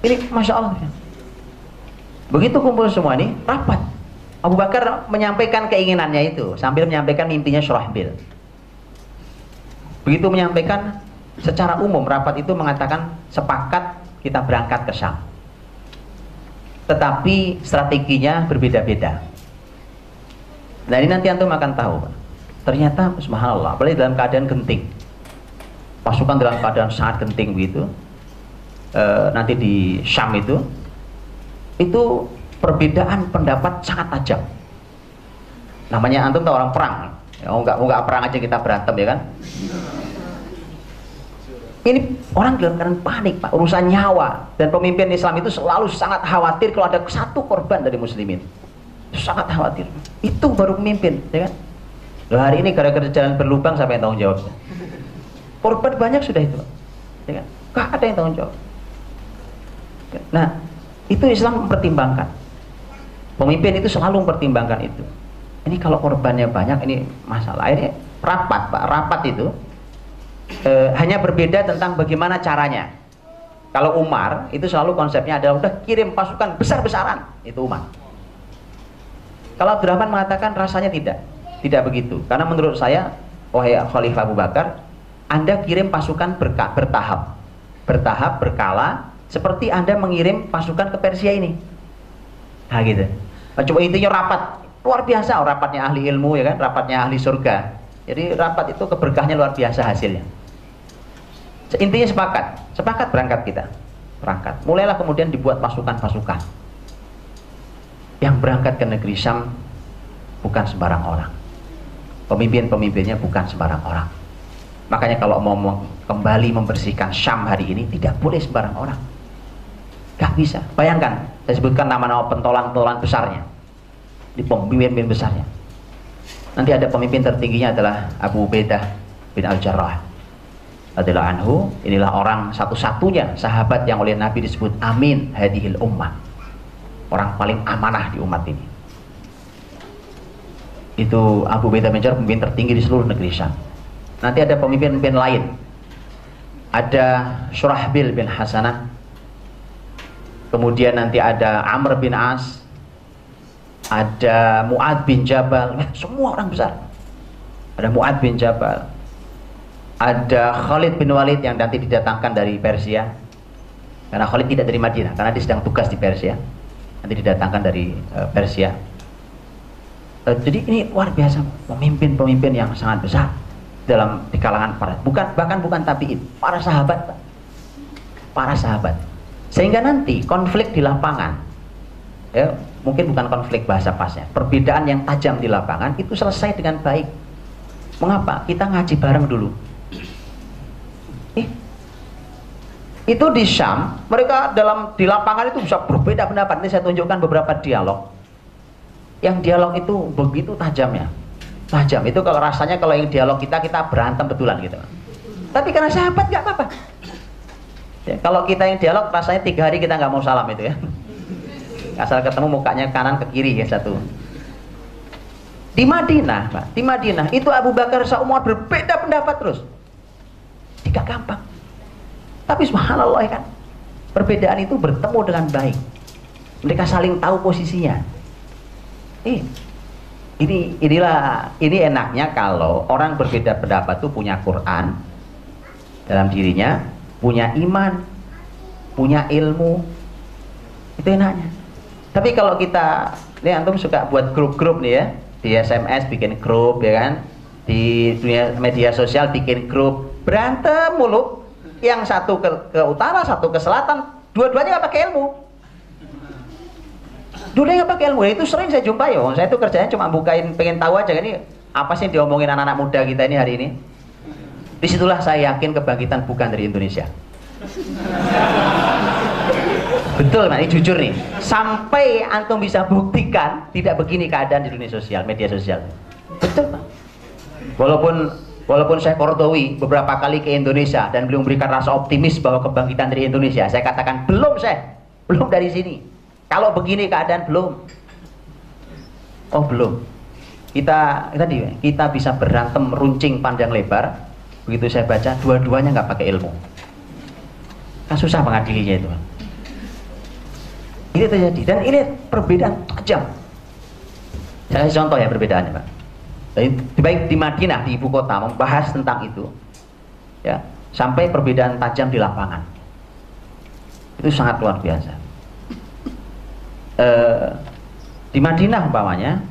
Ini Masya Allah. Begitu kumpul semua ini, rapat. Abu Bakar menyampaikan keinginannya itu sambil menyampaikan mimpinya Surahbil. Begitu menyampaikan secara umum rapat itu mengatakan sepakat kita berangkat ke Syam. Tetapi strateginya berbeda-beda. Nah ini nanti antum akan tahu. Ternyata subhanallah, apalagi dalam keadaan genting. Pasukan dalam keadaan sangat genting begitu. E, nanti di Syam itu itu perbedaan pendapat sangat tajam. Namanya antum tahu orang perang. Ya, enggak, enggak perang aja kita berantem ya kan? Ini orang dalam keadaan panik pak, urusan nyawa dan pemimpin Islam itu selalu sangat khawatir kalau ada satu korban dari muslimin. Sangat khawatir. Itu baru pemimpin, ya kan? Loh, hari ini gara-gara jalan berlubang yang tanggung jawab? Korban banyak sudah itu, ya kan? Gak ada yang tanggung jawab. Nah, itu Islam mempertimbangkan. Pemimpin itu selalu mempertimbangkan itu. Ini kalau korbannya banyak, ini masalah. Ini rapat, Pak. Rapat itu e, hanya berbeda tentang bagaimana caranya. Kalau Umar itu selalu konsepnya adalah udah kirim pasukan besar-besaran, itu Umar. Kalau Abdurrahman mengatakan rasanya tidak, tidak begitu. Karena menurut saya, wahai Khalifah Abu Bakar, Anda kirim pasukan bertahap, bertahap, berkala, seperti Anda mengirim pasukan ke Persia ini. Gitu. Nah, coba intinya rapat. Luar biasa oh, rapatnya ahli ilmu ya kan? Rapatnya ahli surga. Jadi rapat itu keberkahnya luar biasa hasilnya. Intinya sepakat. Sepakat berangkat kita. Berangkat. Mulailah kemudian dibuat pasukan-pasukan. Yang berangkat ke negeri Syam bukan sembarang orang. Pemimpin-pemimpinnya bukan sembarang orang. Makanya kalau mau kembali membersihkan Syam hari ini tidak boleh sembarang orang gak bisa. Bayangkan saya sebutkan nama-nama pentolan-pentolan besarnya. Di pemimpin besarnya. Nanti ada pemimpin tertingginya adalah Abu Ubaidah bin Al-Jarrah adalah anhu. Inilah orang satu-satunya sahabat yang oleh Nabi disebut amin hadihil ummah. Orang paling amanah di umat ini. Itu Abu Ubaidah bin Jarrah pemimpin tertinggi di seluruh negeri Syam. Nanti ada pemimpin-pemimpin lain. Ada Surahbil bin Hasanah kemudian nanti ada Amr bin As ada Mu'ad bin Jabal, semua orang besar. Ada Mu'ad bin Jabal, ada Khalid bin Walid yang nanti didatangkan dari Persia. Karena Khalid tidak dari Madinah, karena dia sedang tugas di Persia. Nanti didatangkan dari uh, Persia. Uh, jadi ini luar biasa pemimpin-pemimpin yang sangat besar dalam di kalangan para bukan bahkan bukan tabiin, para sahabat. Para sahabat. Sehingga nanti konflik di lapangan ya, mungkin bukan konflik bahasa pasnya, perbedaan yang tajam di lapangan itu selesai dengan baik. Mengapa? Kita ngaji bareng dulu. Eh, itu di Syam, mereka dalam di lapangan itu bisa berbeda pendapat. Ini saya tunjukkan beberapa dialog. Yang dialog itu begitu tajamnya. Tajam itu kalau rasanya kalau yang dialog kita kita berantem betulan gitu. Tapi karena sahabat nggak apa-apa. Ya, kalau kita yang dialog rasanya tiga hari kita nggak mau salam itu ya. Asal ketemu mukanya kanan ke kiri ya satu. Di Madinah Pak di Madinah itu Abu Bakar seumur berbeda pendapat terus. Tidak gampang. Tapi subhanallah kan perbedaan itu bertemu dengan baik. Mereka saling tahu posisinya. Eh, ini inilah ini enaknya kalau orang berbeda pendapat itu punya Quran dalam dirinya punya iman punya ilmu itu enaknya. Tapi kalau kita, ini antum suka buat grup-grup nih ya, di SMS bikin grup ya kan, di dunia media sosial bikin grup, berantem mulu, yang satu ke, ke utara, satu ke selatan, dua-duanya nggak pakai ilmu. Dua-duanya nggak pakai ilmu, itu sering saya jumpai ya, saya itu kerjanya cuma bukain, pengen tahu aja ini apa sih yang diomongin anak-anak muda kita ini hari ini. Di situlah saya yakin kebangkitan bukan dari Indonesia. Betul, nah ini jujur nih. Sampai antum bisa buktikan tidak begini keadaan di dunia sosial, media sosial. Betul, Pak. Walaupun walaupun saya Kordowi beberapa kali ke Indonesia dan belum memberikan rasa optimis bahwa kebangkitan dari Indonesia, saya katakan belum saya, belum dari sini. Kalau begini keadaan belum. Oh belum. Kita tadi kita bisa berantem runcing panjang lebar. Begitu saya baca dua-duanya nggak pakai ilmu. Kan susah mengadilinya itu. Ini terjadi dan ini perbedaan tajam. Saya contoh ya perbedaannya, Pak. Baik di Madinah di ibu kota membahas tentang itu, ya sampai perbedaan tajam di lapangan. Itu sangat luar biasa. E, di Madinah umpamanya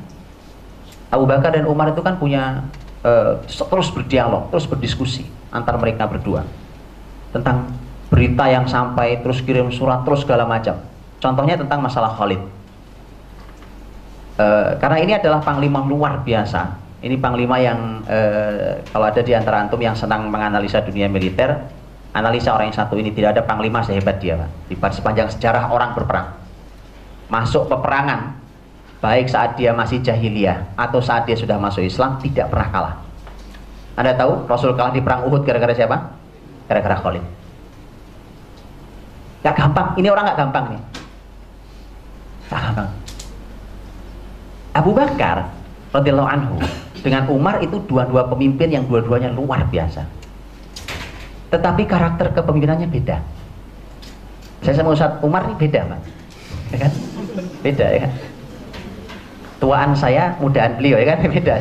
Abu Bakar dan Umar itu kan punya e, terus berdialog, terus berdiskusi antara mereka berdua tentang berita yang sampai terus kirim surat terus segala macam Contohnya tentang masalah Khalid. E, karena ini adalah panglima luar biasa. Ini panglima yang e, kalau ada di antara antum yang senang menganalisa dunia militer, analisa orang yang satu ini tidak ada panglima sehebat dia, Pak. Di sepanjang sejarah orang berperang. Masuk peperangan, baik saat dia masih jahiliyah atau saat dia sudah masuk Islam, tidak pernah kalah. Anda tahu Rasul kalah di perang Uhud gara-gara siapa? Gara-gara Khalid. Gak gampang, ini orang gak gampang nih. Abu Bakar radhiyallahu anhu dengan Umar itu dua-dua pemimpin yang dua-duanya luar biasa. Tetapi karakter kepemimpinannya beda. Saya sama Ustaz Umar ini beda, Pak. Ya kan? Beda ya kan? Tuaan saya, mudaan beliau ya kan? Beda.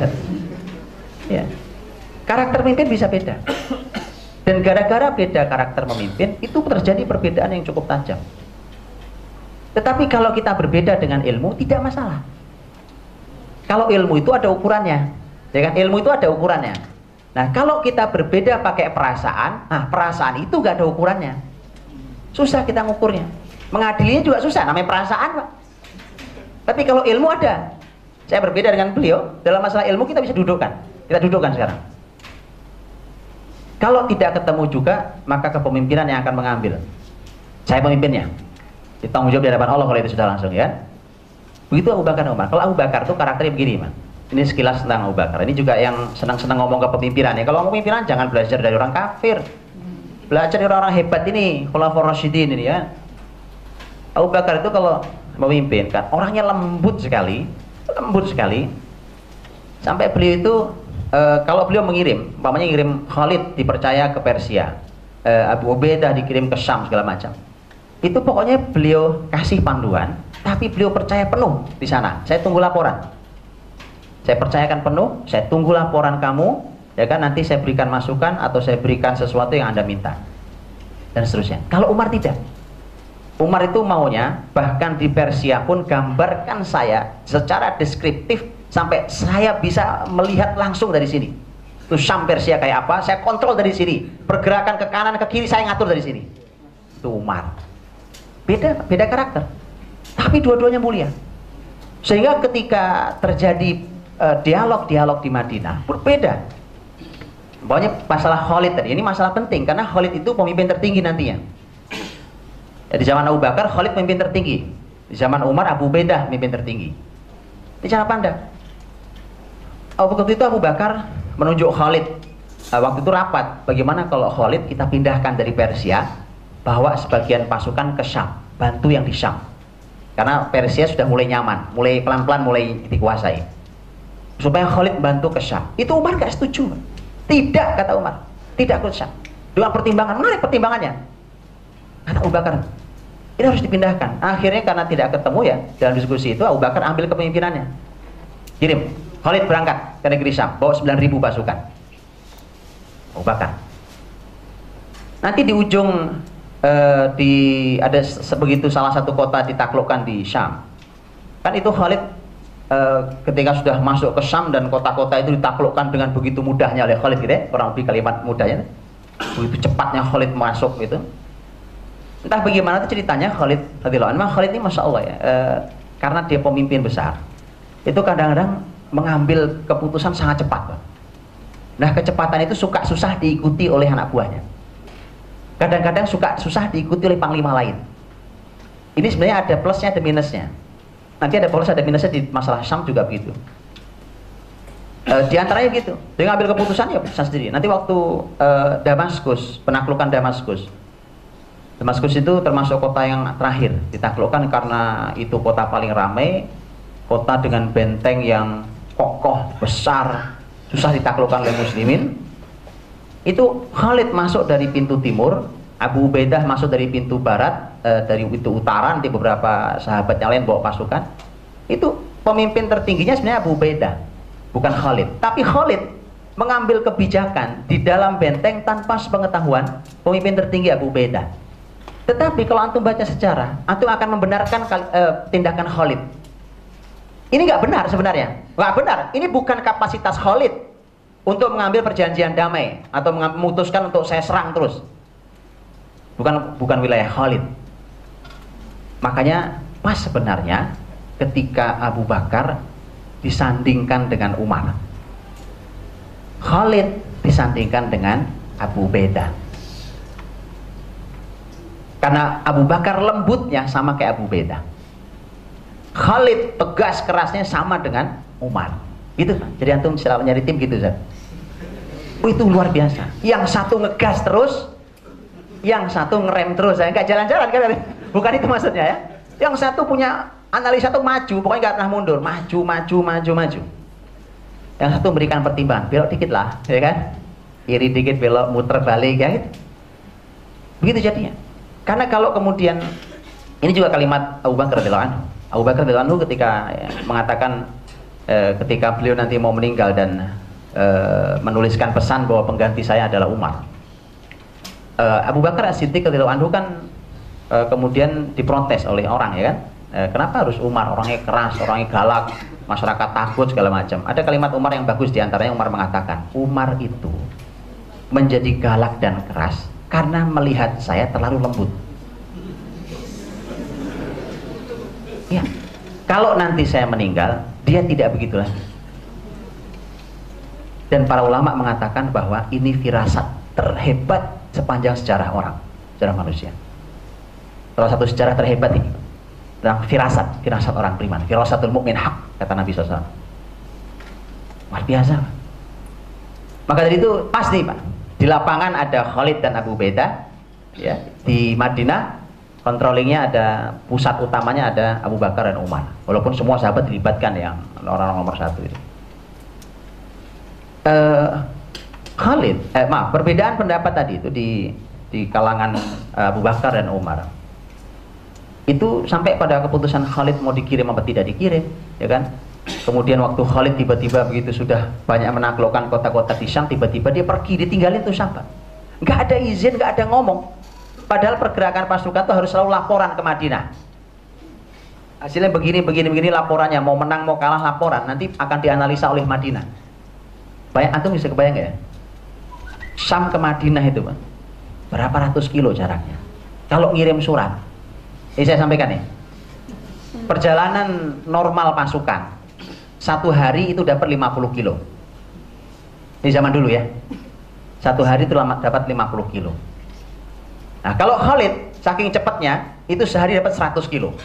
Ya. Karakter pemimpin bisa beda. Dan gara-gara beda karakter memimpin, itu terjadi perbedaan yang cukup tajam. Tetapi kalau kita berbeda dengan ilmu tidak masalah. Kalau ilmu itu ada ukurannya, ya kan? Ilmu itu ada ukurannya. Nah, kalau kita berbeda pakai perasaan, nah perasaan itu gak ada ukurannya. Susah kita ngukurnya. Mengadilinya juga susah, namanya perasaan, Pak. Tapi kalau ilmu ada. Saya berbeda dengan beliau, dalam masalah ilmu kita bisa dudukkan. Kita dudukkan sekarang. Kalau tidak ketemu juga, maka kepemimpinan yang akan mengambil. Saya pemimpinnya. Ditanggung jawab di hadapan Allah kalau itu sudah langsung ya. Begitu Abu Bakar Umar. Kalau Abu Bakar tuh karakternya begini man ini sekilas tentang Abu Bakar. Ini juga yang senang-senang ngomong ke pemimpinan. Ya kalau ngomong pimpinan jangan belajar dari orang kafir. Belajar dari orang-orang hebat ini Khulafaur Rasyidin ini ya. Abu Bakar itu kalau memimpin kan orangnya lembut sekali lembut sekali. Sampai beliau itu e, kalau beliau mengirim umpamanya ngirim Khalid dipercaya ke Persia e, Abu Ubaidah dikirim ke Syam segala macam. Itu pokoknya beliau kasih panduan tapi beliau percaya penuh di sana. Saya tunggu laporan. Saya percayakan penuh saya tunggu laporan kamu ya kan? Nanti saya berikan masukan atau saya berikan sesuatu yang anda minta. Dan seterusnya. Kalau Umar tidak Umar itu maunya bahkan di Persia pun gambarkan saya secara deskriptif sampai saya bisa melihat langsung dari sini itu Syam Persia kayak apa saya kontrol dari sini pergerakan ke kanan ke kiri saya ngatur dari sini itu Umar Beda, beda karakter. Tapi dua-duanya mulia. Sehingga ketika terjadi uh, dialog-dialog di Madinah, berbeda. Pokoknya masalah Khalid tadi, ini masalah penting karena Khalid itu pemimpin tertinggi nantinya. Di zaman Abu Bakar, Khalid pemimpin tertinggi. Di zaman Umar, Abu Bedah pemimpin tertinggi. Ini cara pandang. Waktu itu Abu Bakar menunjuk Khalid. Uh, waktu itu rapat, bagaimana kalau Khalid kita pindahkan dari Persia bawa sebagian pasukan ke Syam, bantu yang di Syam. Karena Persia sudah mulai nyaman, mulai pelan-pelan mulai dikuasai. Supaya Khalid bantu ke Syam. Itu Umar gak setuju. Tidak, kata Umar. Tidak ke Syam. Dengan pertimbangan, mana pertimbangannya? Kata Abu Bakar, ini harus dipindahkan. Akhirnya karena tidak ketemu ya, dalam diskusi itu Abu Bakar ambil kepemimpinannya. Kirim, Khalid berangkat ke negeri Syam, bawa 9.000 pasukan. Abu Bakar. Nanti di ujung uh, di ada sebegitu salah satu kota ditaklukkan di Syam. Kan itu Khalid uh, ketika sudah masuk ke Syam dan kota-kota itu ditaklukkan dengan begitu mudahnya oleh Khalid gitu ya, kurang lebih kalimat mudahnya. Begitu cepatnya Khalid masuk gitu. Entah bagaimana itu ceritanya Khalid radhiyallahu anhu. Khalid ini masya Allah ya, uh, karena dia pemimpin besar. Itu kadang-kadang mengambil keputusan sangat cepat. Nah kecepatan itu suka susah diikuti oleh anak buahnya kadang-kadang suka susah diikuti oleh panglima lain. Ini sebenarnya ada plusnya ada minusnya. Nanti ada plus ada minusnya di masalah Syam juga begitu. E, di antaranya gitu, dia ngambil keputusan ya bisa sendiri. Nanti waktu e, Damaskus, penaklukan Damaskus, Damaskus itu termasuk kota yang terakhir ditaklukkan karena itu kota paling ramai, kota dengan benteng yang kokoh, besar, susah ditaklukkan oleh muslimin. Itu Khalid masuk dari pintu timur, Abu Ubaidah masuk dari pintu barat, eh, dari pintu utara, nanti beberapa sahabat yang lain bawa pasukan. Itu pemimpin tertingginya sebenarnya Abu Ubaidah, bukan Khalid. Tapi Khalid mengambil kebijakan di dalam benteng tanpa sepengetahuan pemimpin tertinggi Abu Ubaidah. Tetapi kalau antum baca sejarah, antum akan membenarkan eh, tindakan Khalid. Ini nggak benar sebenarnya, nggak benar. Ini bukan kapasitas Khalid untuk mengambil perjanjian damai atau memutuskan untuk saya serang terus. Bukan bukan wilayah Khalid. Makanya pas sebenarnya ketika Abu Bakar disandingkan dengan Umar. Khalid disandingkan dengan Abu Beda. Karena Abu Bakar lembutnya sama kayak Abu Beda. Khalid tegas kerasnya sama dengan Umar. Gitu? Jadi antum selalu nyari tim gitu, Zat. Itu luar biasa. Yang satu ngegas terus, yang satu ngerem terus. Ya. Enggak jalan-jalan kan? Bukan itu maksudnya ya. Yang satu punya analisa tuh maju, pokoknya nggak pernah mundur, maju, maju, maju, maju. Yang satu memberikan pertimbangan, belok dikit lah, ya kan? Kiri dikit, belok, muter balik, ya gitu. Begitu jadinya. Karena kalau kemudian, ini juga kalimat Abu Bakar radhiyallahu. Abu Bakar radhiyallahu anhu ketika ya, mengatakan eh, ketika beliau nanti mau meninggal dan eh, menuliskan pesan bahwa pengganti saya adalah Umar. Eh, Abu Bakar As-Siddiq radhiyallahu anhu kan eh, kemudian diprotes oleh orang ya kan eh, kenapa harus Umar orangnya keras orangnya galak masyarakat takut segala macam ada kalimat Umar yang bagus di antaranya Umar mengatakan Umar itu menjadi galak dan keras karena melihat saya terlalu lembut ya kalau nanti saya meninggal dia tidak begitu lagi dan para ulama mengatakan bahwa ini firasat terhebat sepanjang sejarah orang sejarah manusia salah satu sejarah terhebat ini tentang firasat, firasat orang beriman. Firasatul mukmin hak kata Nabi SAW. Luar biasa. Maka dari itu pasti Pak, di lapangan ada Khalid dan Abu Beda, ya di Madinah controllingnya ada pusat utamanya ada Abu Bakar dan Umar. Walaupun semua sahabat dilibatkan yang orang-orang nomor satu itu. Uh, Khalid, eh, maaf, perbedaan pendapat tadi itu di di kalangan uh, Abu Bakar dan Umar itu sampai pada keputusan Khalid mau dikirim apa tidak dikirim ya kan kemudian waktu Khalid tiba-tiba begitu sudah banyak menaklukkan kota-kota di Syam tiba-tiba dia pergi ditinggalin tuh sahabat. Nggak ada izin nggak ada ngomong. Padahal pergerakan pasukan tuh harus selalu laporan ke Madinah. Hasilnya begini begini begini laporannya. Mau menang mau kalah laporan. Nanti akan dianalisa oleh Madinah. Banyak antum bisa kebayang ya? Syam ke Madinah itu Pak. Berapa ratus kilo jaraknya? Kalau ngirim surat. Ini saya sampaikan nih. Perjalanan normal pasukan satu hari itu dapat 50 kilo. Ini zaman dulu ya. Satu hari itu dapat 50 kilo. Nah, kalau Khalid saking cepatnya itu sehari dapat 100 kilo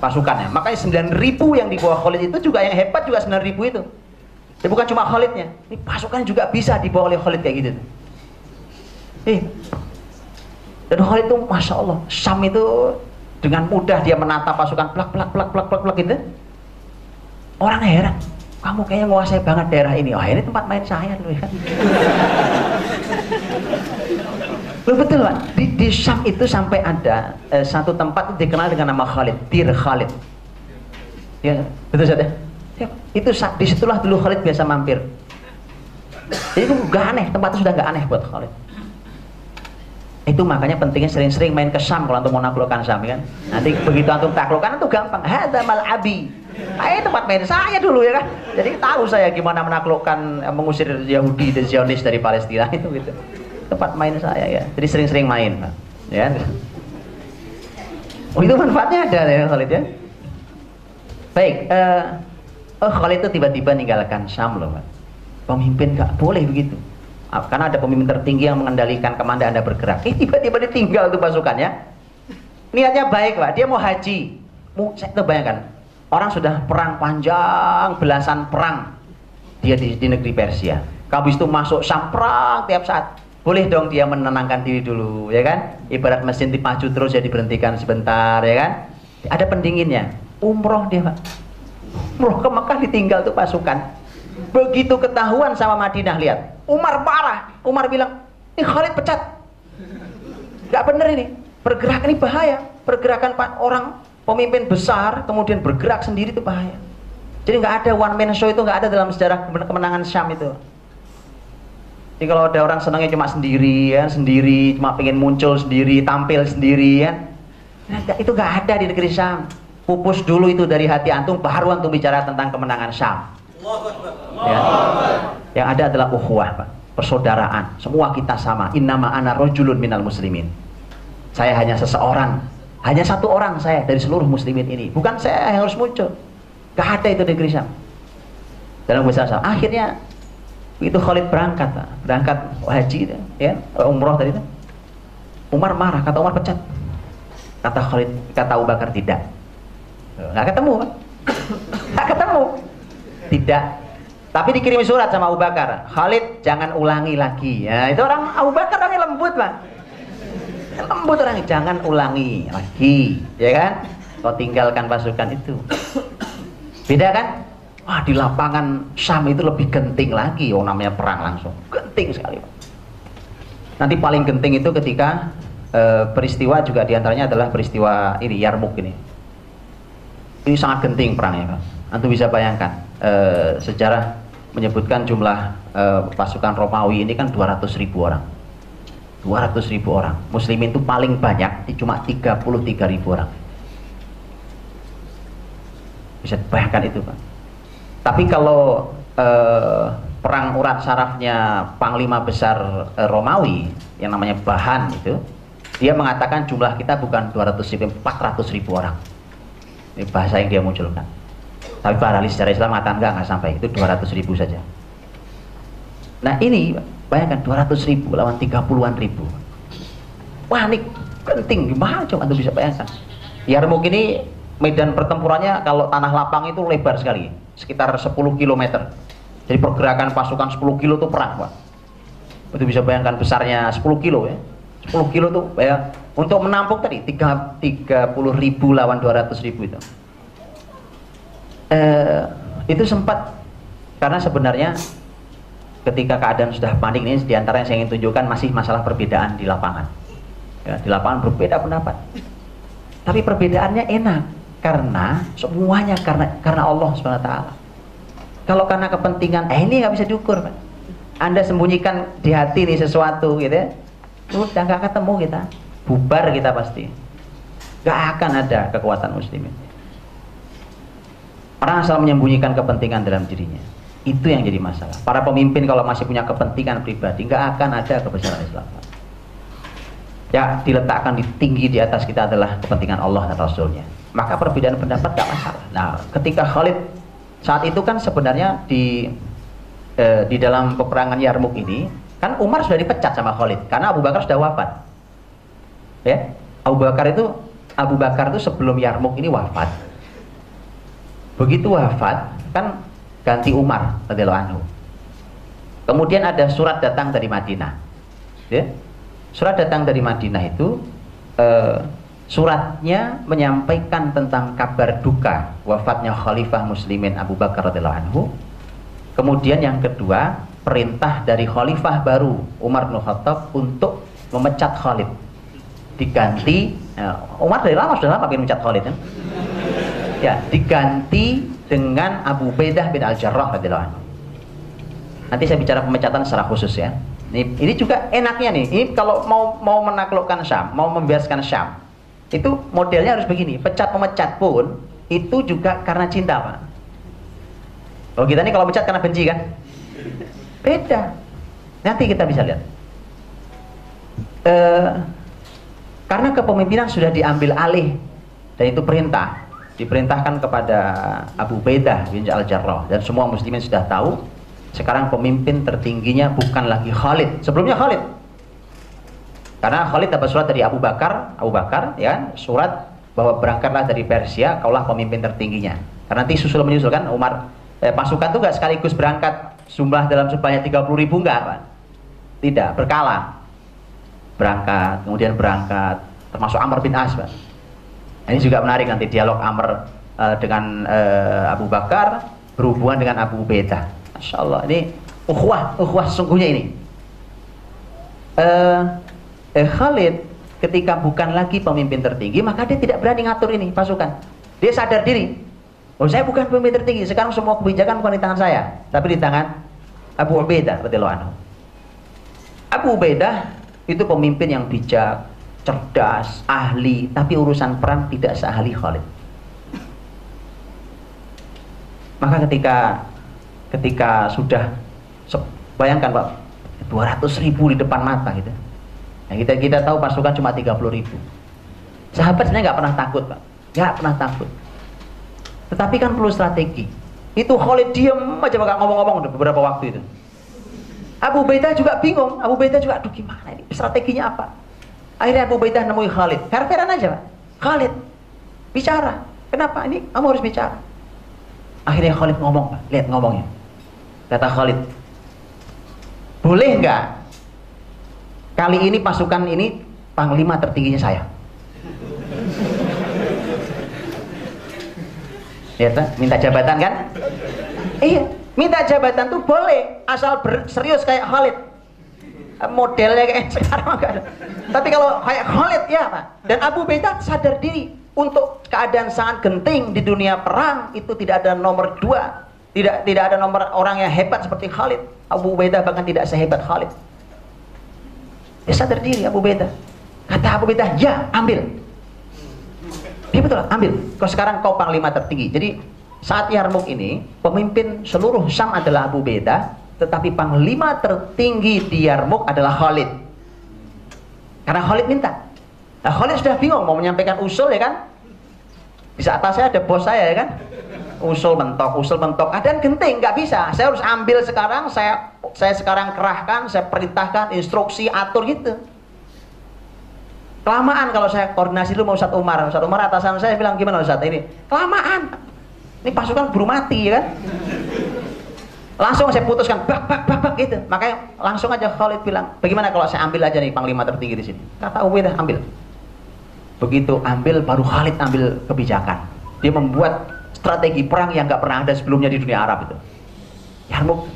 pasukannya. Makanya 9000 yang dibawa Khalid itu juga yang hebat juga 9000 itu. Ya bukan cuma Khalidnya, ini pasukan juga bisa dibawa oleh Khalid kayak gitu. Eh, dan Khalid itu masya Allah, Sam itu dengan mudah dia menata pasukan plak plak plak plak plak plak gitu orang heran kamu kayaknya menguasai banget daerah ini oh ini tempat main saya loh ya Loh betul pak, di, di Syam itu sampai ada eh, satu tempat itu dikenal dengan nama Khalid, Tir Khalid. Ya, betul saja. Ya, itu di situlah dulu Khalid biasa mampir. Jadi itu gak aneh, tempat itu sudah gak aneh buat Khalid. Itu makanya pentingnya sering-sering main ke Sam kalau antum mau naklukkan Sam kan. Nanti begitu antum taklukkan itu gampang. Hadza abi. Nah, tempat main saya dulu ya kan. Jadi tahu saya gimana menaklukkan eh, mengusir Yahudi dan Zionis dari Palestina itu gitu. Tempat main saya ya. Jadi sering-sering main. Ya. Oh, itu manfaatnya ada ya Khalid ya. Baik, uh, oh Khalid itu tiba-tiba ninggalkan Sam loh, Pak. Pemimpin gak boleh begitu. Ah, karena ada pemimpin tertinggi yang mengendalikan ke mana anda bergerak eh tiba-tiba ditinggal tuh pasukannya niatnya baik pak dia mau haji mau saya tuh bayangkan orang sudah perang panjang belasan perang. Dia di, di negeri Persia. Habis itu masuk samprang tiap saat. Boleh dong dia menenangkan diri dulu ya kan? Ibarat mesin dipacu terus ya diberhentikan sebentar ya kan? Ada pendinginnya. Umroh dia pak. Umroh ke Mekah ditinggal tuh pasukan. Begitu ketahuan sama Madinah lihat. Umar marah. Umar bilang, ini Khalid pecat. nggak benar ini. Pergerakan ini bahaya. Pergerakan orang pemimpin besar kemudian bergerak sendiri itu bahaya. Jadi nggak ada one man show itu nggak ada dalam sejarah kemenangan Syam itu. Jadi kalau ada orang senangnya cuma sendiri ya sendiri cuma pengen muncul sendiri tampil sendiri ya. Nah, itu nggak ada di negeri Syam. Pupus dulu itu dari hati antum baru antum bicara tentang kemenangan Syam. Ya. yang ada adalah ukhuwah Pak. Persaudaraan. Semua kita sama. Innama ana rojulun minal muslimin. Saya hanya seseorang hanya satu orang saya dari seluruh muslimin ini. Bukan saya yang harus muncul. Gak ada itu di Syam. Dalam bahasa Arab akhirnya itu Khalid berangkat berangkat haji ya umroh tadi itu Umar marah kata Umar pecat. Kata Khalid kata Abu Bakar tidak. Nggak ketemu nggak ketemu. Tidak. Tapi dikirim surat sama Abu Bakar, Khalid jangan ulangi lagi. Ya, itu orang Abu Bakar orangnya lembut, Pak. Lembut orangnya, jangan ulangi lagi, ya kan? Kau tinggalkan pasukan itu. Beda kan? Wah, di lapangan Syam itu lebih genting lagi, oh namanya perang langsung. Genting sekali. Nanti paling genting itu ketika e, peristiwa juga di antaranya adalah peristiwa ini Yarmuk ini. Ini sangat genting perangnya, Pak. Antum bisa bayangkan e, sejarah menyebutkan jumlah e, pasukan Romawi ini kan 200 ribu orang 200 ribu orang. Muslimin itu paling banyak cuma 33 ribu orang. Bisa bayangkan itu Pak. Tapi kalau e, perang urat sarafnya panglima besar e, Romawi yang namanya Bahan itu dia mengatakan jumlah kita bukan 200 ribu 400 ribu orang. Ini bahasa yang dia munculkan. Tapi para ahli sejarah Islam mengatakan enggak, enggak sampai, itu 200 ribu saja. Nah ini, bayangkan 200 ribu lawan 30-an ribu. Ini penting, gimana coba Anda bisa bayangkan. Yarmouk ini medan pertempurannya kalau tanah lapang itu lebar sekali, sekitar 10 km. Jadi pergerakan pasukan 10 kilo itu perang, Pak. Itu bisa bayangkan besarnya 10 kilo ya. 10 kilo tuh ya untuk menampung tadi 30 ribu lawan 200 ribu itu eh, itu sempat karena sebenarnya ketika keadaan sudah panik ini di antara yang saya ingin tunjukkan masih masalah perbedaan di lapangan. Ya, di lapangan berbeda pendapat. Tapi perbedaannya enak karena semuanya karena karena Allah swt kalau karena kepentingan eh ini nggak bisa diukur Pak. anda sembunyikan di hati nih sesuatu gitu ya. Udah nggak ketemu kita. Bubar kita pasti. Nggak akan ada kekuatan muslimin. Orang asal menyembunyikan kepentingan dalam dirinya. Itu yang jadi masalah. Para pemimpin kalau masih punya kepentingan pribadi, nggak akan ada kebesaran Islam. Ya, diletakkan di tinggi di atas kita adalah kepentingan Allah dan Rasulnya. Maka perbedaan pendapat nggak masalah. Nah, ketika Khalid saat itu kan sebenarnya di eh, di dalam peperangan Yarmuk ini kan Umar sudah dipecat sama Khalid karena Abu Bakar sudah wafat. Ya, Abu Bakar itu Abu Bakar itu sebelum Yarmuk ini wafat Begitu wafat, kan ganti Umar radhiyallahu anhu. Kemudian ada surat datang dari Madinah. Ya. Surat datang dari Madinah itu eh, suratnya menyampaikan tentang kabar duka wafatnya Khalifah Muslimin Abu Bakar radhiyallahu anhu. Kemudian yang kedua, perintah dari khalifah baru Umar bin Khattab untuk memecat Khalid. Diganti ya, Umar dari lama sudah lama ingin memecat Khalid kan? ya diganti dengan Abu Bedah bin Al-Jarrah radhiyallahu anhu. Nanti saya bicara pemecatan secara khusus ya. Ini, ini juga enaknya nih. Ini kalau mau mau menaklukkan Syam, mau membiaskan Syam, itu modelnya harus begini. Pecat pemecat pun itu juga karena cinta, Pak. Kalau kita nih kalau pecat karena benci kan? Beda. Nanti kita bisa lihat. Uh, karena kepemimpinan sudah diambil alih dan itu perintah diperintahkan kepada Abu Baidah bin Al-Jarrah. Dan semua muslimin sudah tahu sekarang pemimpin tertingginya bukan lagi Khalid. Sebelumnya Khalid. Karena Khalid dapat surat dari Abu Bakar. Abu Bakar ya surat bahwa berangkatlah dari Persia kaulah pemimpin tertingginya. Karena nanti susul menyusul kan Umar eh, pasukan itu gak sekaligus berangkat. Jumlah dalam sebanyak 30 ribu enggak Pak. Tidak berkala. Berangkat kemudian berangkat. Termasuk Amr bin As ini juga menarik nanti dialog Amr uh, dengan uh, Abu Bakar berhubungan dengan Abu Ubaidah. Masya Allah ini ukhuwah, ukhuwah sesungguhnya ini. Uh, eh, Khalid ketika bukan lagi pemimpin tertinggi, maka dia tidak berani ngatur ini pasukan. Dia sadar diri. Oh, saya bukan pemimpin tertinggi. Sekarang semua kebijakan bukan di tangan saya, tapi di tangan Abu Ubaidah. Abu Ubaidah itu pemimpin yang bijak, cerdas, ahli, tapi urusan perang tidak seahli Khalid. Maka ketika ketika sudah bayangkan Pak 200 ribu di depan mata gitu. Nah, kita kita tahu pasukan cuma 30 ribu. Sahabat sebenarnya nggak pernah takut Pak, nggak pernah takut. Tetapi kan perlu strategi. Itu Khalid diem aja nggak ngomong-ngomong beberapa waktu itu. Abu Ubaidah juga bingung. Abu Ubaidah juga, aduh gimana ini? Strateginya apa? Akhirnya Abu Ubaidah nemui Khalid. Fair-fairan aja, Pak. Khalid, bicara. Kenapa? Ini kamu harus bicara. Akhirnya Khalid ngomong, Pak. Lihat ngomongnya. Kata Khalid, boleh nggak kali ini pasukan ini panglima tertingginya saya? ya, minta jabatan kan? Iya, minta jabatan tuh boleh asal serius kayak Khalid modelnya kayak sekarang enggak ada. Tapi kalau kayak Khalid ya Pak. Dan Abu Baidah sadar diri untuk keadaan sangat genting di dunia perang itu tidak ada nomor dua. Tidak tidak ada nomor orang yang hebat seperti Khalid. Abu Baidah bahkan tidak sehebat Khalid. Dia sadar diri Abu Baidah. Kata Abu Baidah ya ambil. Dia betul ambil. Kau sekarang kau panglima tertinggi. Jadi saat Yarmuk ini, pemimpin seluruh Syam adalah Abu Beda, tetapi panglima tertinggi di Yarmuk adalah Khalid. Karena Khalid minta. Nah Khalid sudah bingung mau menyampaikan usul ya kan? Di saat saya ada bos saya ya kan? Usul mentok, usul mentok. Ada yang genting, nggak bisa. Saya harus ambil sekarang, saya saya sekarang kerahkan, saya perintahkan, instruksi, atur gitu. Kelamaan kalau saya koordinasi dulu mau Ustaz Umar. Ustaz Umar atasan saya bilang gimana Ustaz ini? Kelamaan. Ini pasukan buru mati ya kan? Langsung saya putuskan, bak bak bak bak gitu. Makanya langsung aja Khalid bilang, bagaimana kalau saya ambil aja nih panglima tertinggi di sini? Kata Ubaidah ambil. Begitu ambil, baru Khalid ambil kebijakan. Dia membuat strategi perang yang nggak pernah ada sebelumnya di dunia Arab itu. Yarmuk.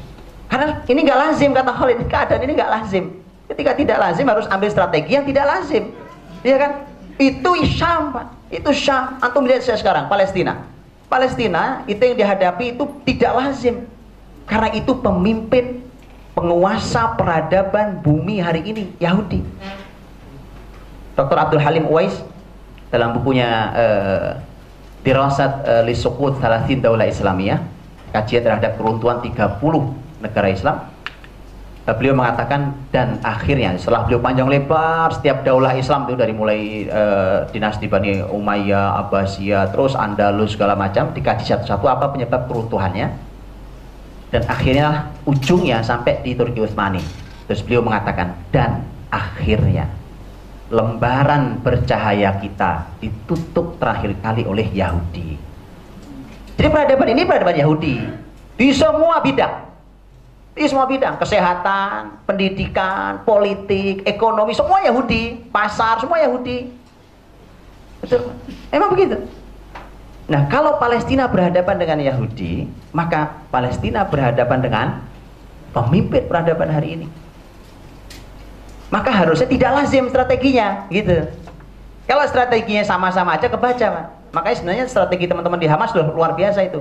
Karena ini nggak lazim kata Khalid, keadaan ini nggak lazim. Ketika tidak lazim harus ambil strategi yang tidak lazim. Iya kan? Itu Syam, Pak. Itu Syam. Antum lihat saya sekarang, Palestina. Palestina itu yang dihadapi itu tidak lazim karena itu pemimpin penguasa peradaban bumi hari ini Yahudi Dr. Abdul Halim Uwais dalam bukunya uh, Dirasat uh, li Thalathin Daulah Islamiyah kajian terhadap keruntuhan 30 negara Islam beliau mengatakan dan akhirnya setelah beliau panjang lebar setiap daulah Islam itu dari mulai uh, dinasti Bani Umayyah, Abbasiyah, terus Andalus segala macam dikaji satu-satu apa penyebab keruntuhannya dan akhirnya ujungnya sampai di Turki Utsmani. Terus beliau mengatakan dan akhirnya lembaran bercahaya kita ditutup terakhir kali oleh Yahudi. Jadi peradaban ini peradaban Yahudi di semua bidang di semua bidang, kesehatan, pendidikan, politik, ekonomi, semua Yahudi, pasar, semua Yahudi. Betul? Emang begitu? Nah, kalau Palestina berhadapan dengan Yahudi, maka Palestina berhadapan dengan pemimpin peradaban hari ini. Maka harusnya tidak lazim strateginya, gitu. Kalau strateginya sama-sama aja kebaca, Pak. Makanya sebenarnya strategi teman-teman di Hamas luar biasa itu.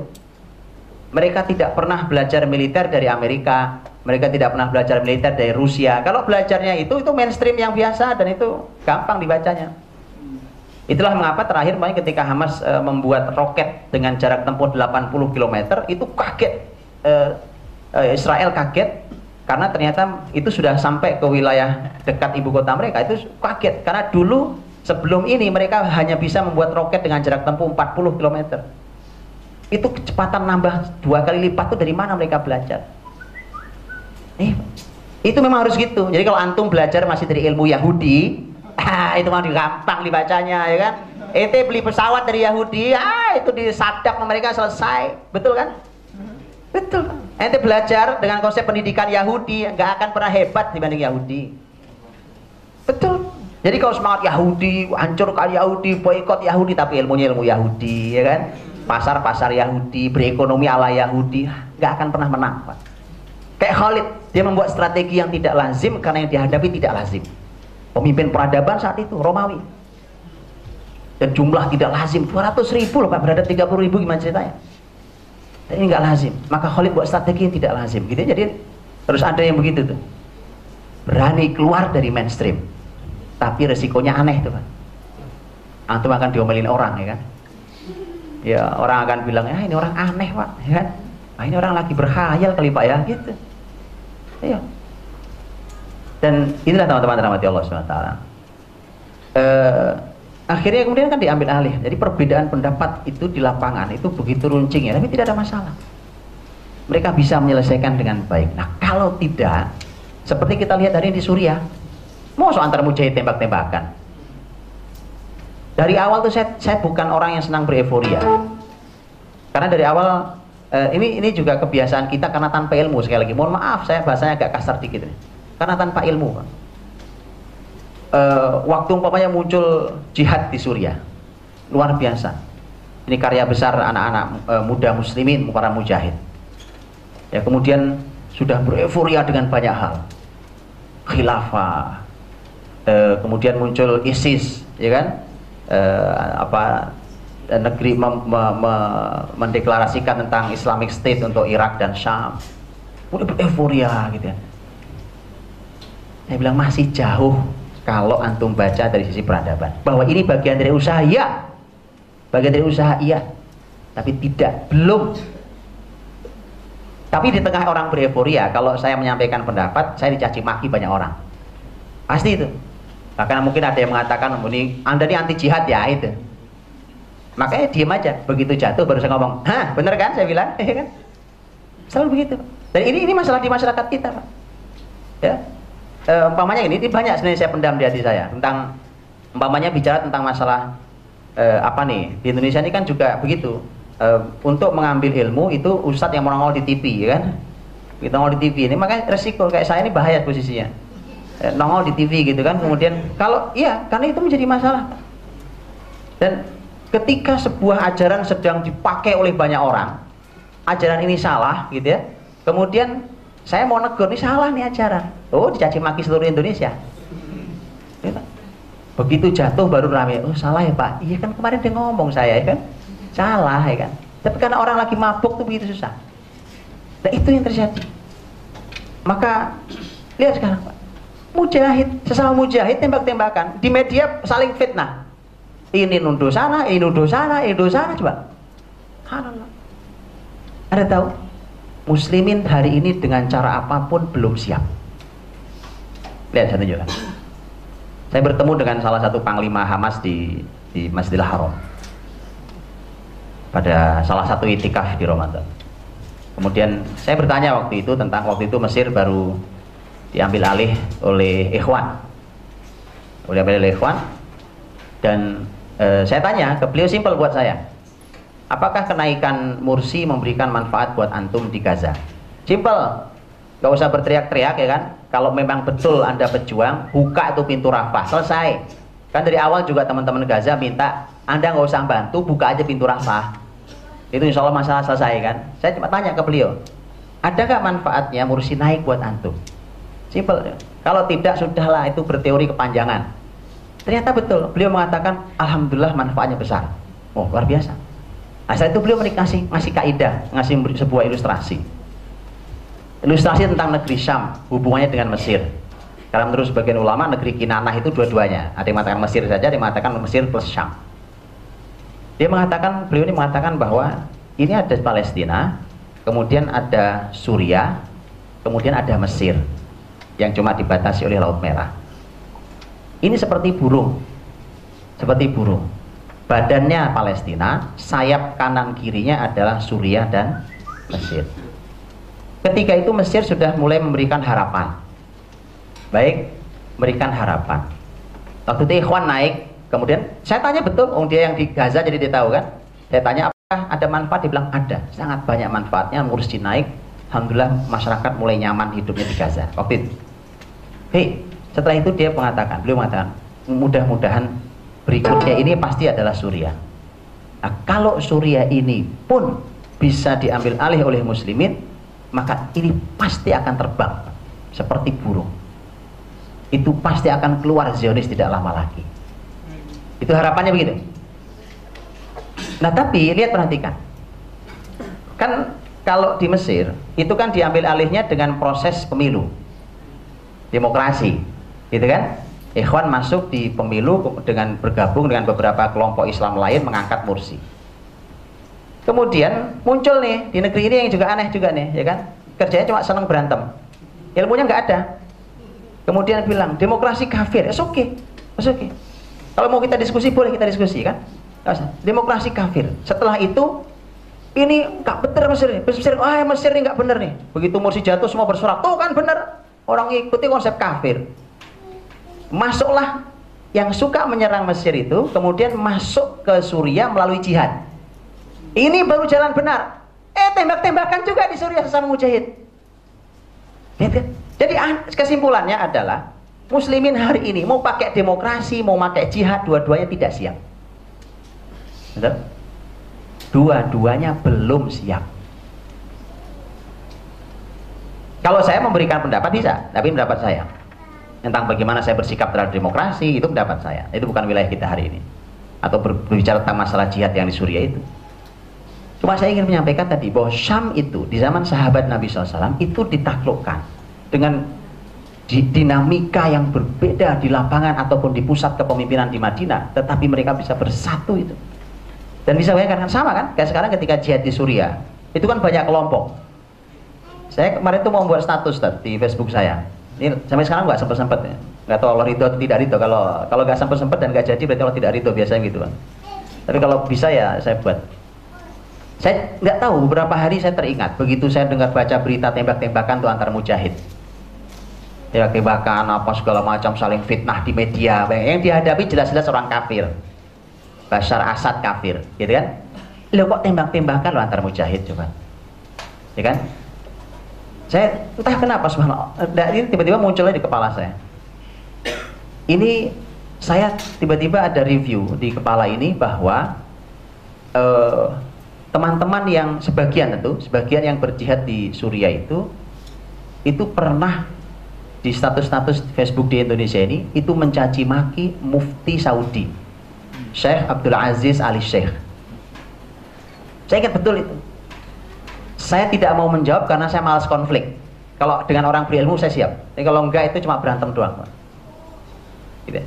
Mereka tidak pernah belajar militer dari Amerika, mereka tidak pernah belajar militer dari Rusia. Kalau belajarnya itu itu mainstream yang biasa dan itu gampang dibacanya. Itulah mengapa terakhir ketika Hamas e, membuat roket dengan jarak tempuh 80 km itu kaget e, e, Israel kaget karena ternyata itu sudah sampai ke wilayah dekat ibu kota mereka itu kaget. Karena dulu sebelum ini mereka hanya bisa membuat roket dengan jarak tempuh 40 km itu kecepatan nambah dua kali lipat tuh dari mana mereka belajar? Eh, itu memang harus gitu. Jadi kalau antum belajar masih dari ilmu Yahudi ah, itu mah gampang dibacanya ya kan? Ente beli pesawat dari Yahudi. Ah itu disadap mereka selesai. Betul kan? Betul. Ente belajar dengan konsep pendidikan Yahudi nggak akan pernah hebat dibanding Yahudi. Betul. Jadi kalau semangat Yahudi hancurkan Yahudi boykot Yahudi tapi ilmunya ilmu Yahudi ya kan? Pasar-pasar Yahudi, berekonomi ala Yahudi, nggak akan pernah menang, Pak. Kayak Khalid, dia membuat strategi yang tidak lazim karena yang dihadapi tidak lazim. Pemimpin peradaban saat itu Romawi. Dan jumlah tidak lazim. 200 ribu loh Pak. Berada 30 ribu gimana ceritanya? Dan ini nggak lazim. Maka Khalid buat strategi yang tidak lazim. Gitu ya. jadi terus ada yang begitu tuh. Berani keluar dari mainstream. Tapi resikonya aneh tuh Pak. Antum akan diomelin orang ya kan? Ya orang akan bilang ya ini orang aneh Pak. Ya kan? Ah, ini orang lagi berhayal kali Pak ya. Gitu. Iya dan inilah teman-teman rahmati Allah SWT eh, akhirnya kemudian kan diambil alih. Jadi perbedaan pendapat itu di lapangan itu begitu runcing ya tapi tidak ada masalah. Mereka bisa menyelesaikan dengan baik. Nah kalau tidak seperti kita lihat hari di Suriah mau antar mujahid tembak-tembakan. Dari awal tuh saya, saya bukan orang yang senang bereforia. Karena dari awal eh, ini ini juga kebiasaan kita karena tanpa ilmu sekali lagi. Mohon maaf saya bahasanya agak kasar dikit nih karena tanpa ilmu Uh, waktu umpamanya muncul jihad di Suriah luar biasa. Ini karya besar anak-anak uh, muda muslimin para mujahid. Ya kemudian sudah bereforia dengan banyak hal. Khilafah uh, kemudian muncul ISIS ya kan? Uh, apa negeri mem, me, me, mendeklarasikan tentang Islamic State untuk Irak dan Syam. Udah bereforia gitu ya saya bilang masih jauh kalau antum baca dari sisi peradaban. Bahwa ini bagian dari usaha, iya. Bagian dari usaha, iya. Tapi tidak, belum. Tapi di tengah orang bereforia, kalau saya menyampaikan pendapat, saya dicaci maki banyak orang. Pasti itu. Bahkan mungkin ada yang mengatakan, ini Anda ini anti jihad ya itu. Makanya diem aja. Begitu jatuh baru saya ngomong, hah bener kan saya bilang, ya kan? Selalu begitu. Dan ini ini masalah di masyarakat kita, Pak. Ya, uh, umpamanya ini, ini banyak sebenarnya saya pendam di hati saya tentang umpamanya bicara tentang masalah uh, apa nih di Indonesia ini kan juga begitu. Uh, untuk mengambil ilmu itu ustadz yang menongol di TV ya kan? Kita nongol di TV ini makanya resiko kayak saya ini bahaya posisinya. Uh, nongol di TV gitu kan kemudian kalau iya karena itu menjadi masalah. Dan ketika sebuah ajaran sedang dipakai oleh banyak orang ajaran ini salah gitu ya. Kemudian saya mau negur, ini salah nih ajaran. Oh, dicaci maki seluruh Indonesia. Ya, Begitu jatuh baru rame. Oh, salah ya Pak. Iya kan kemarin dia ngomong saya ya kan. Salah ya kan. Tapi karena orang lagi mabuk tuh begitu susah. Nah, itu yang terjadi. Maka lihat sekarang Pak. Mujahid, sesama mujahid tembak-tembakan. Di media saling fitnah. Ini nuduh sana, ini nuduh sana, ini nuduh sana coba. Ada tahu? Muslimin hari ini dengan cara apa pun belum siap. Lihat saya tunjukkan. Saya bertemu dengan salah satu panglima Hamas di di Masjidil Haram pada salah satu itikaf di Ramadan. Kemudian saya bertanya waktu itu tentang waktu itu Mesir baru diambil alih oleh Ikhwan. Oleh oleh Ikhwan dan e, saya tanya ke beliau simpel buat saya Apakah kenaikan Mursi memberikan manfaat buat antum di Gaza? Simple, gak usah berteriak-teriak ya kan. Kalau memang betul anda berjuang, buka itu pintu Rafah, selesai. Kan dari awal juga teman-teman Gaza minta anda nggak usah bantu, buka aja pintu Rafah. Itu insya Allah masalah selesai kan. Saya cuma tanya ke beliau, ada gak manfaatnya Mursi naik buat antum? Simple. Kalau tidak sudahlah itu berteori kepanjangan. Ternyata betul. Beliau mengatakan, Alhamdulillah manfaatnya besar. Oh luar biasa. Nah, setelah itu beliau ngasih ngasih kaidah, ngasih sebuah ilustrasi. Ilustrasi tentang negeri Syam, hubungannya dengan Mesir. Karena menurut sebagian ulama negeri Kinanah itu dua-duanya. Ada yang mengatakan Mesir saja, ada yang mengatakan Mesir plus Syam. Dia mengatakan, beliau ini mengatakan bahwa ini ada Palestina, kemudian ada Suriah, kemudian ada Mesir yang cuma dibatasi oleh Laut Merah. Ini seperti burung, seperti burung badannya Palestina, sayap kanan kirinya adalah Suriah dan Mesir. Ketika itu Mesir sudah mulai memberikan harapan. Baik, memberikan harapan. Waktu itu Ikhwan naik, kemudian saya tanya betul, oh dia yang di Gaza jadi dia tahu kan? Saya tanya apakah ada manfaat? Dia bilang ada, sangat banyak manfaatnya. Mursi naik, alhamdulillah masyarakat mulai nyaman hidupnya di Gaza. Waktu itu. Hei, setelah itu dia mengatakan, beliau mengatakan, mudah-mudahan berikutnya ini pasti adalah Suriah. Nah, kalau Suriah ini pun bisa diambil alih oleh muslimin, maka ini pasti akan terbang seperti burung. itu pasti akan keluar Zionis tidak lama lagi. Itu harapannya begitu. Nah tapi lihat perhatikan, kan kalau di Mesir itu kan diambil alihnya dengan proses pemilu, demokrasi, gitu kan? Ikhwan masuk di pemilu dengan bergabung dengan beberapa kelompok Islam lain mengangkat Mursi. Kemudian muncul nih di negeri ini yang juga aneh juga nih, ya kan? Kerjanya cuma senang berantem, ilmunya nggak ada. Kemudian bilang demokrasi kafir, oke, okay. oke. Okay. Kalau mau kita diskusi boleh kita diskusi kan? Demokrasi kafir. Setelah itu ini nggak benar Mesir nih. Mesir, ah Mesir ini nggak benar nih. Begitu Mursi jatuh semua bersorak, tuh kan benar. Orang ikuti konsep kafir masuklah yang suka menyerang Mesir itu kemudian masuk ke Suriah melalui jihad. Ini baru jalan benar. Eh tembak-tembakan juga di Suriah sesama mujahid. Gitu. Jadi kesimpulannya adalah muslimin hari ini mau pakai demokrasi, mau pakai jihad, dua-duanya tidak siap. Dua-duanya belum siap. Kalau saya memberikan pendapat bisa, tapi pendapat saya tentang bagaimana saya bersikap terhadap demokrasi itu pendapat saya. Itu bukan wilayah kita hari ini. Atau berbicara tentang masalah jihad yang di Suriah itu. Cuma saya ingin menyampaikan tadi bahwa Syam itu di zaman sahabat Nabi SAW itu ditaklukkan dengan dinamika yang berbeda di lapangan ataupun di pusat kepemimpinan di Madinah tetapi mereka bisa bersatu itu. Dan bisa bayangkan kan sama kan? Kayak sekarang ketika jihad di Suriah itu kan banyak kelompok. Saya kemarin tuh mau buat status di Facebook saya ini sampai sekarang nggak sempet ya? Nggak tahu Allah ridho atau tidak ridho. Kalau kalau nggak sempet dan nggak jadi berarti Allah tidak ridho biasanya gitu kan tapi kalau bisa ya saya buat. Saya nggak tahu beberapa hari saya teringat. Begitu saya dengar baca berita tembak-tembakan tuh antar mujahid. Tembak-tembakan apa segala macam saling fitnah di media. Yang dihadapi jelas-jelas orang kafir. Bashar Asad kafir gitu kan? Lo kok tembak-tembakan lo antar mujahid coba? Ya kan saya entah kenapa subhanallah, ini tiba-tiba munculnya di kepala saya. Ini saya tiba-tiba ada review di kepala ini bahwa eh, teman-teman yang sebagian tentu, sebagian yang berjihad di Suriah itu itu pernah di status-status Facebook di Indonesia ini itu mencaci maki mufti Saudi Syekh Abdul Aziz Ali Syekh saya ingat betul itu saya tidak mau menjawab karena saya malas konflik. Kalau dengan orang berilmu saya siap. Tapi kalau enggak itu cuma berantem doang. Gitu.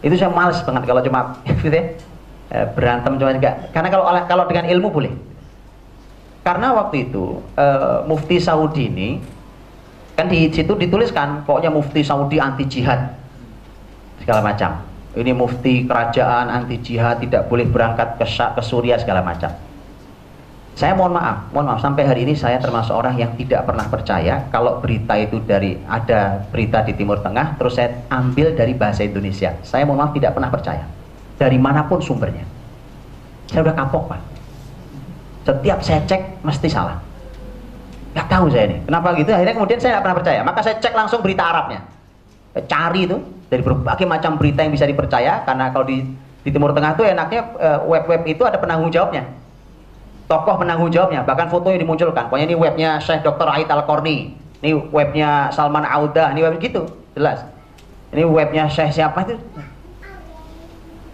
Itu saya malas banget kalau cuma gitu ya. Eh, berantem cuma enggak. Karena kalau kalau dengan ilmu boleh. Karena waktu itu uh, Mufti Saudi ini kan di situ dituliskan pokoknya Mufti Saudi anti jihad segala macam. Ini Mufti kerajaan anti jihad tidak boleh berangkat ke ke segala macam. Saya mohon maaf, mohon maaf sampai hari ini saya termasuk orang yang tidak pernah percaya kalau berita itu dari ada berita di Timur Tengah terus saya ambil dari bahasa Indonesia. Saya mohon maaf tidak pernah percaya dari mana pun sumbernya. Saya udah kapok pak. Setiap saya cek mesti salah. Gak tahu saya ini. Kenapa gitu? Akhirnya kemudian saya nggak pernah percaya. Maka saya cek langsung berita Arabnya. Saya cari itu dari berbagai macam berita yang bisa dipercaya karena kalau di di Timur Tengah tuh enaknya eh, web-web itu ada penanggung jawabnya tokoh penanggung jawabnya bahkan fotonya dimunculkan. Pokoknya ini webnya Syekh Dr. Ait Al-Korni ini webnya Salman Auda. Ini web gitu jelas. Ini webnya Syekh siapa itu?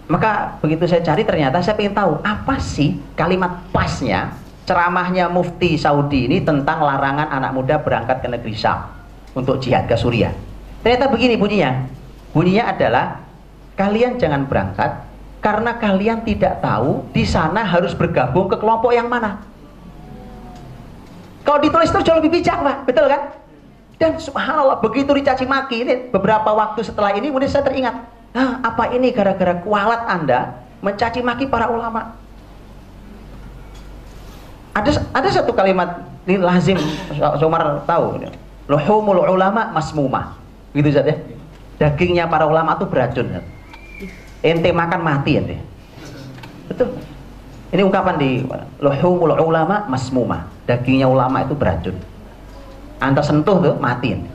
Maka begitu saya cari ternyata saya ingin tahu apa sih kalimat pasnya ceramahnya mufti Saudi ini tentang larangan anak muda berangkat ke negeri Syam untuk jihad ke Suriah. Ternyata begini bunyinya. Bunyinya adalah kalian jangan berangkat karena kalian tidak tahu di sana harus bergabung ke kelompok yang mana. Kalau ditulis itu jauh lebih bijak, Pak. Betul kan? Dan subhanallah, begitu dicaci maki ini beberapa waktu setelah ini kemudian saya teringat, ah, apa ini gara-gara kualat Anda mencaci maki para ulama? Ada ada satu kalimat ini lazim Umar tahu. Luhumul ulama masmumah. Gitu saja. Dagingnya para ulama itu beracun ente makan mati ente. Betul. Ini ungkapan di luhumul ulama masmuma. Dagingnya ulama itu beracun. Anda sentuh tuh mati ente.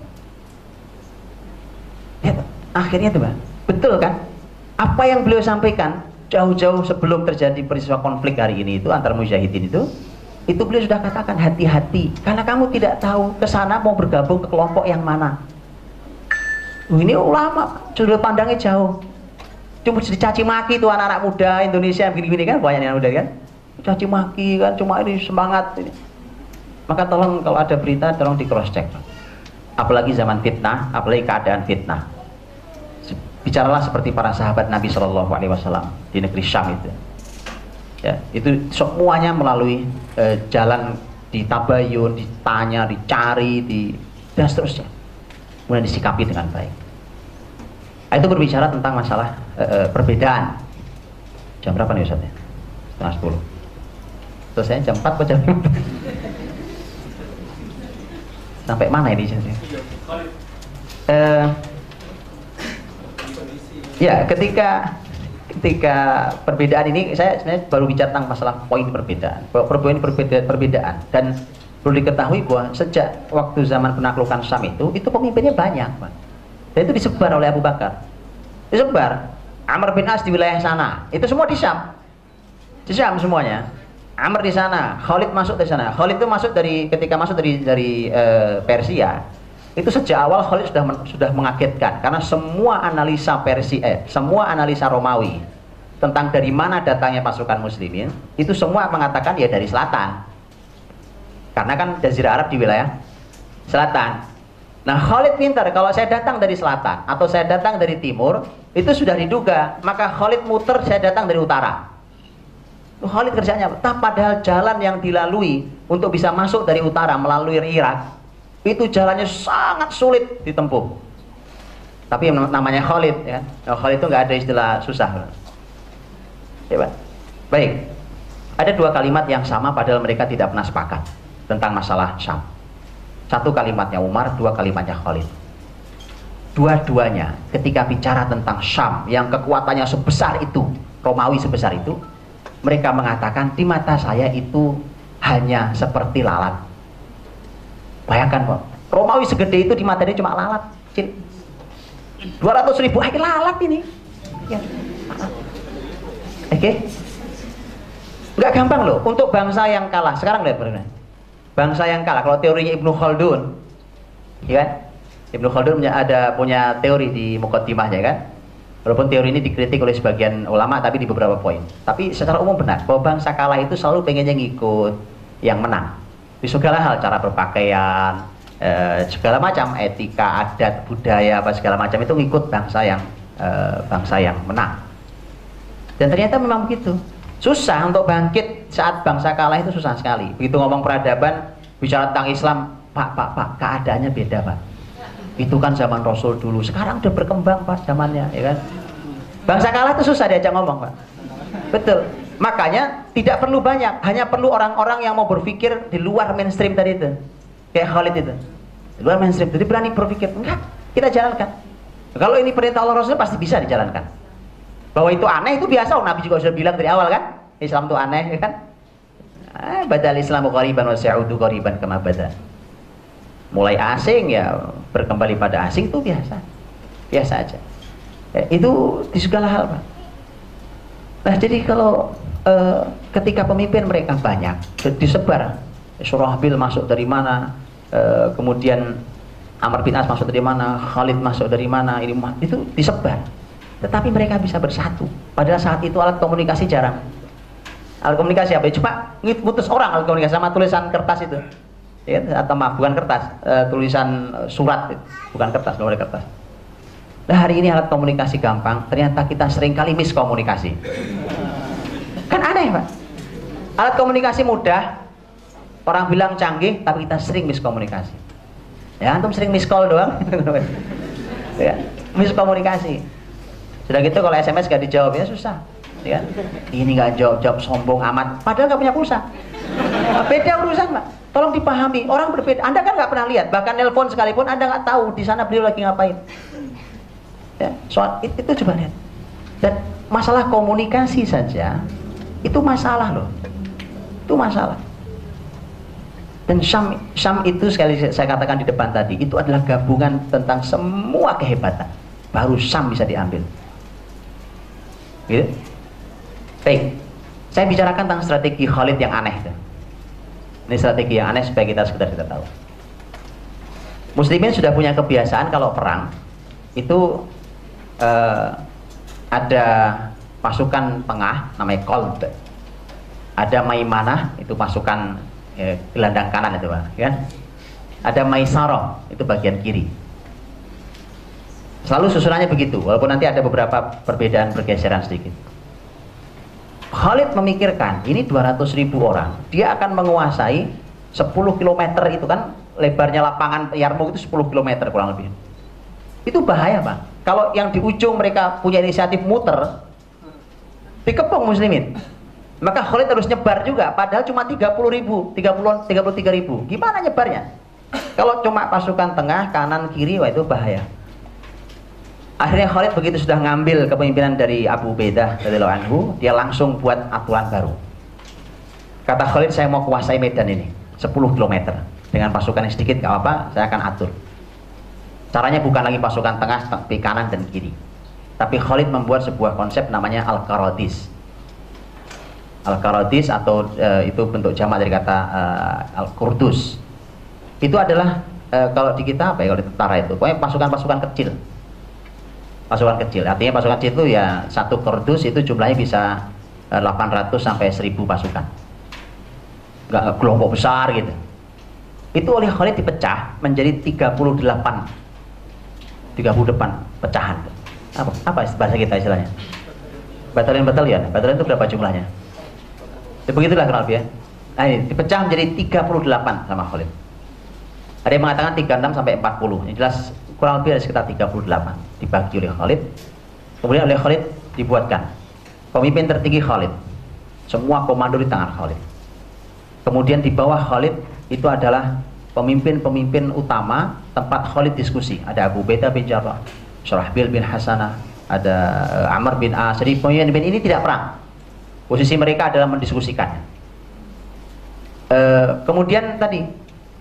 Ya, akhirnya tuh betul kan? Apa yang beliau sampaikan jauh-jauh sebelum terjadi peristiwa konflik hari ini itu antar mujahidin itu itu beliau sudah katakan hati-hati karena kamu tidak tahu ke sana mau bergabung ke kelompok yang mana. Ini ulama sudut pandangnya jauh cuma dicaci maki tuh anak-anak muda Indonesia gini-gini kan banyak yang muda kan. Caci maki kan cuma ini semangat ini. Maka tolong kalau ada berita tolong di cross check apalagi zaman fitnah apalagi keadaan fitnah. Bicaralah seperti para sahabat Nabi Shallallahu Alaihi Wasallam di negeri Syam itu. Ya itu semuanya melalui eh, jalan ditabayun ditanya dicari di dan seterusnya. Kemudian disikapi dengan baik itu berbicara tentang masalah eh, perbedaan. Jam berapa nih Ustaz? Setengah sepuluh. Selesai jam 4 atau jam 5 sampai mana ini uh, ya ketika ketika perbedaan ini saya sebenarnya baru bicara tentang masalah poin perbedaan. Poin perbedaan perbedaan. Dan perlu diketahui bahwa sejak waktu zaman penaklukan Sam itu itu pemimpinnya banyak Pak. Dan itu disebar oleh Abu Bakar disebar Amr bin As di wilayah sana itu semua di Syam di Syam semuanya Amr di sana, Khalid masuk dari sana. Khalid itu masuk dari ketika masuk dari dari uh, Persia. Itu sejak awal Khalid sudah men, sudah mengagetkan karena semua analisa Persia, eh, semua analisa Romawi tentang dari mana datangnya pasukan muslimin itu semua mengatakan ya dari selatan. Karena kan Jazirah Arab di wilayah selatan. Nah Khalid pintar kalau saya datang dari selatan atau saya datang dari timur itu sudah diduga maka Khalid muter saya datang dari utara Khalid kerjanya apa? padahal jalan yang dilalui untuk bisa masuk dari utara melalui Irak itu jalannya sangat sulit ditempuh. Tapi namanya Khalid ya. Nah, Khalid itu nggak ada istilah susah. Ya, Baik. Ada dua kalimat yang sama padahal mereka tidak pernah sepakat tentang masalah Syam. Satu kalimatnya Umar, dua kalimatnya Khalid. Dua-duanya ketika bicara tentang Syam yang kekuatannya sebesar itu, Romawi sebesar itu, mereka mengatakan di mata saya itu hanya seperti lalat. Bayangkan kok, Romawi segede itu di mata dia cuma lalat. Kecil. 200 ribu, akhir lalat ini. Ya. Oke. Okay. Nggak gampang loh, untuk bangsa yang kalah. Sekarang lihat benar. Bangsa yang kalah, kalau teorinya Ibnu Khaldun, ya kan? Ibnu Khaldun punya, ada punya teori di Mukaddimahnya kan? Walaupun teori ini dikritik oleh sebagian ulama tapi di beberapa poin. Tapi secara umum benar bahwa bangsa kalah itu selalu pengennya ngikut yang menang. Di segala hal, cara berpakaian, eh, segala macam etika, adat, budaya apa segala macam itu ngikut bangsa yang eh, bangsa yang menang. Dan ternyata memang begitu. Susah untuk bangkit saat bangsa kalah itu susah sekali. Begitu ngomong peradaban, bicara tentang Islam, Pak, Pak, Pak, keadaannya beda, Pak itu kan zaman Rasul dulu. Sekarang udah berkembang Pak zamannya, ya kan? Bangsa kalah itu susah diajak ngomong, Pak. Betul. Makanya tidak perlu banyak, hanya perlu orang-orang yang mau berpikir di luar mainstream tadi itu. Kayak Khalid itu. Di luar mainstream. Jadi berani berpikir, enggak, kita jalankan. Kalau ini perintah Allah Rasul pasti bisa dijalankan. Bahwa itu aneh itu biasa, oh, Nabi juga sudah bilang dari awal kan? Islam itu aneh, ya kan? Ah, badal Islamu qariban wa sa'udu qariban kama badal. Mulai asing ya berkembali pada asing itu biasa. Biasa aja. Ya, itu di segala hal pak. Nah jadi kalau eh, ketika pemimpin mereka banyak disebar Surahbil masuk dari mana eh, kemudian Amr bin As masuk dari mana Khalid masuk dari mana ini itu disebar. Tetapi mereka bisa bersatu. Padahal saat itu alat komunikasi jarang alat komunikasi apa cuma ngutus orang alat komunikasi sama tulisan kertas itu. Ya, atau maaf bukan kertas uh, tulisan surat bukan kertas nomor kertas. Nah hari ini alat komunikasi gampang ternyata kita sering kali miskomunikasi. Kan aneh pak. Alat komunikasi mudah orang bilang canggih tapi kita sering miskomunikasi. Ya antum sering miskol doang. Ya miskomunikasi. Sudah gitu kalau SMS gak dijawab ya susah ya ini nggak jawab jawab sombong amat padahal nggak punya pulsa beda urusan pak Tolong dipahami, orang berbeda. Anda kan nggak pernah lihat, bahkan nelpon sekalipun Anda nggak tahu di sana beliau lagi ngapain. Ya, soal itu, itu coba lihat. Dan masalah komunikasi saja itu masalah loh. Itu masalah. Dan Syam, Syam itu sekali saya katakan di depan tadi, itu adalah gabungan tentang semua kehebatan. Baru Syam bisa diambil. Gitu? Baik, saya bicarakan tentang strategi Khalid yang aneh. Ini strategi yang aneh supaya kita sekedar kita tahu. Muslimin sudah punya kebiasaan kalau perang itu uh, ada pasukan tengah namanya Kolt ada Maimanah itu pasukan eh, gelandang kanan itu pak ya. Ada Maisaro itu bagian kiri. Selalu susunannya begitu walaupun nanti ada beberapa perbedaan pergeseran sedikit Khalid memikirkan ini 200 ribu orang dia akan menguasai 10 km itu kan lebarnya lapangan Yarmouk itu 10 km kurang lebih. Itu bahaya pak. Kalau yang di ujung mereka punya inisiatif muter dikepung muslimin. Maka Khalid harus nyebar juga padahal cuma 30 ribu 30 33 ribu. Gimana nyebarnya? Kalau cuma pasukan tengah kanan kiri wah itu bahaya akhirnya Khalid begitu sudah ngambil kepemimpinan dari Abu Ubaidah radhiyallahu anhu dia langsung buat aturan baru. Kata Khalid saya mau kuasai medan ini 10 km dengan pasukan yang sedikit gak apa saya akan atur. Caranya bukan lagi pasukan tengah tapi kanan dan kiri. Tapi Khalid membuat sebuah konsep namanya Al-Qaradis Al-Qaradis atau uh, itu bentuk jamak dari kata uh, Al-Qurdus. Itu adalah uh, kalau di kita apa ya kalau di tentara itu, pokoknya pasukan-pasukan kecil. Pasukan kecil. Artinya pasukan kecil itu ya satu Qurdus itu jumlahnya bisa uh, 800 sampai 1000 pasukan. Enggak kelompok besar gitu. Itu oleh Khalid dipecah menjadi 38 38 pecahan. Apa apa bahasa kita istilahnya? Batalion-batalion. Batalion itu berapa jumlahnya? Ya, begitulah lebih ya. Nah ini dipecah menjadi 38 sama Khalid. Ada yang mengatakan 36 sampai 40. Yang jelas kurang lebih ada sekitar 38 dibagi oleh Khalid. Kemudian oleh Khalid dibuatkan pemimpin tertinggi Khalid. Semua komando di tangan Khalid. Kemudian di bawah Khalid itu adalah pemimpin-pemimpin utama tempat Khalid diskusi. Ada Abu Beda bin Jarrah, Surahbil bin Hasanah, ada uh, Amr bin As. Jadi pemimpin ini tidak perang Posisi mereka adalah mendiskusikan. E, kemudian tadi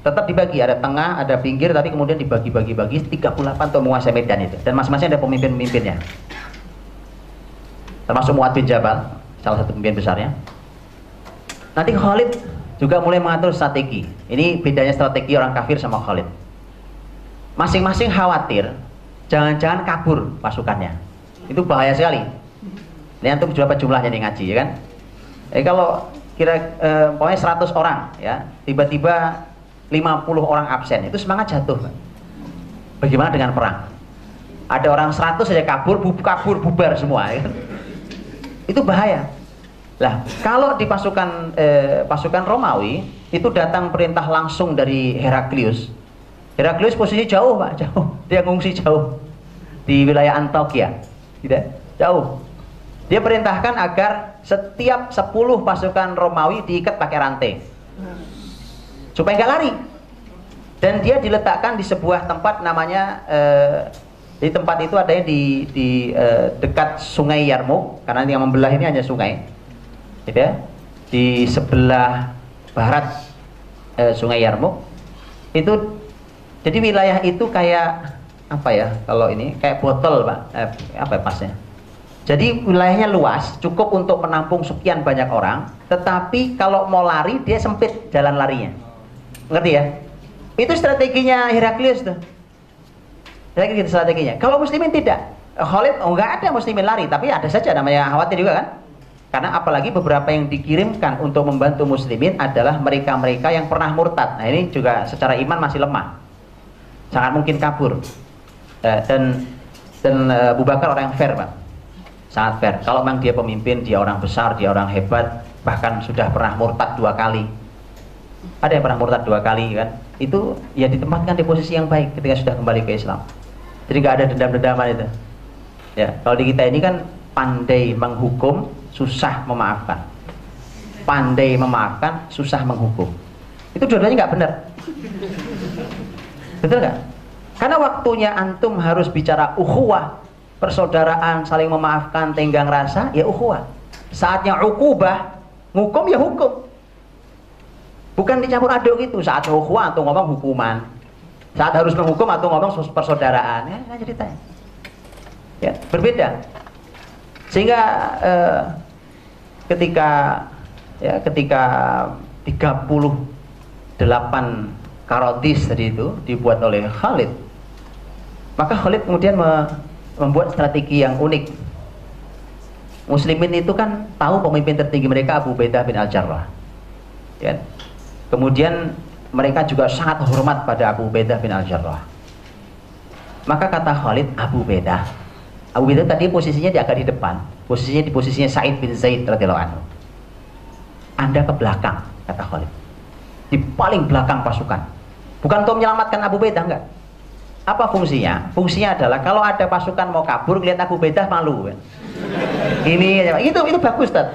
tetap dibagi ada tengah, ada pinggir, tapi kemudian dibagi-bagi-bagi 38 untuk menguasai medan itu. Dan masing-masing ada pemimpin-pemimpinnya. Termasuk Muad bin Jabal, salah satu pemimpin besarnya. Nanti Khalid juga mulai mengatur strategi. Ini bedanya strategi orang kafir sama Khalid. Masing-masing khawatir jangan-jangan kabur pasukannya. Itu bahaya sekali ini antum berapa jumlahnya nih ngaji ya kan? Eh kalau kira eh, pokoknya 100 orang ya, tiba-tiba 50 orang absen, itu semangat jatuh. Bagaimana dengan perang? Ada orang 100 saja kabur, bu kabur, bubar semua ya kan? Itu bahaya. Lah, kalau di pasukan eh, pasukan Romawi itu datang perintah langsung dari Heraklius. Heraklius posisi jauh, Pak, jauh. Dia ngungsi jauh di wilayah Antokia. Tidak, jauh. Dia perintahkan agar setiap 10 pasukan Romawi diikat pakai rantai. Supaya nggak lari. Dan dia diletakkan di sebuah tempat namanya eh, di tempat itu adanya di, di eh, dekat Sungai Yarmouk karena yang membelah ini hanya sungai. Gitu ya. Di sebelah barat eh, Sungai Yarmouk itu jadi wilayah itu kayak apa ya kalau ini kayak botol pak eh, apa ya pasnya jadi wilayahnya luas, cukup untuk menampung sekian banyak orang, tetapi kalau mau lari dia sempit jalan larinya. Ngerti ya? Itu strateginya Heraklius tuh. Gitu strateginya. Kalau muslimin tidak. Khalid oh, enggak ada muslimin lari, tapi ada saja namanya khawatir juga kan? Karena apalagi beberapa yang dikirimkan untuk membantu muslimin adalah mereka-mereka yang pernah murtad. Nah, ini juga secara iman masih lemah. Sangat mungkin kabur. Eh, dan dan uh, Abu orang yang fair, Pak sangat fair. Kalau memang dia pemimpin, dia orang besar, dia orang hebat, bahkan sudah pernah murtad dua kali. Ada yang pernah murtad dua kali kan? Itu ya ditempatkan di posisi yang baik ketika sudah kembali ke Islam. Jadi nggak ada dendam-dendaman itu. Ya, kalau di kita ini kan pandai menghukum, susah memaafkan. Pandai memaafkan, susah menghukum. Itu dua-duanya nggak benar. Betul nggak? Karena waktunya antum harus bicara ukhuwah, persaudaraan, saling memaafkan, tenggang rasa, ya ukhuwah. Saatnya ukubah, ngukum ya hukum. Bukan dicampur aduk itu. Saat ukhuwah atau ngomong hukuman. Saat harus menghukum atau ngomong persaudaraan. Ya, ya ceritanya. Ya, berbeda. Sehingga eh, ketika ya ketika 38 karotis tadi itu dibuat oleh Khalid Maka Khalid kemudian me membuat strategi yang unik. Muslimin itu kan tahu pemimpin tertinggi mereka Abu Ubaidah bin Al-Jarrah. Ya. Kemudian mereka juga sangat hormat pada Abu Ubaidah bin Al-Jarrah. Maka kata Khalid, Abu Ubaidah. Abu Ubaidah tadi posisinya di agak di depan, posisinya di posisinya Said bin Zaid radhiyallahu anhu. Anda ke belakang, kata Khalid. Di paling belakang pasukan. Bukan untuk menyelamatkan Abu Ubaidah enggak. Apa fungsinya? Fungsinya adalah kalau ada pasukan mau kabur, lihat Abu Bedah malu. Ini itu itu bagus, Tad.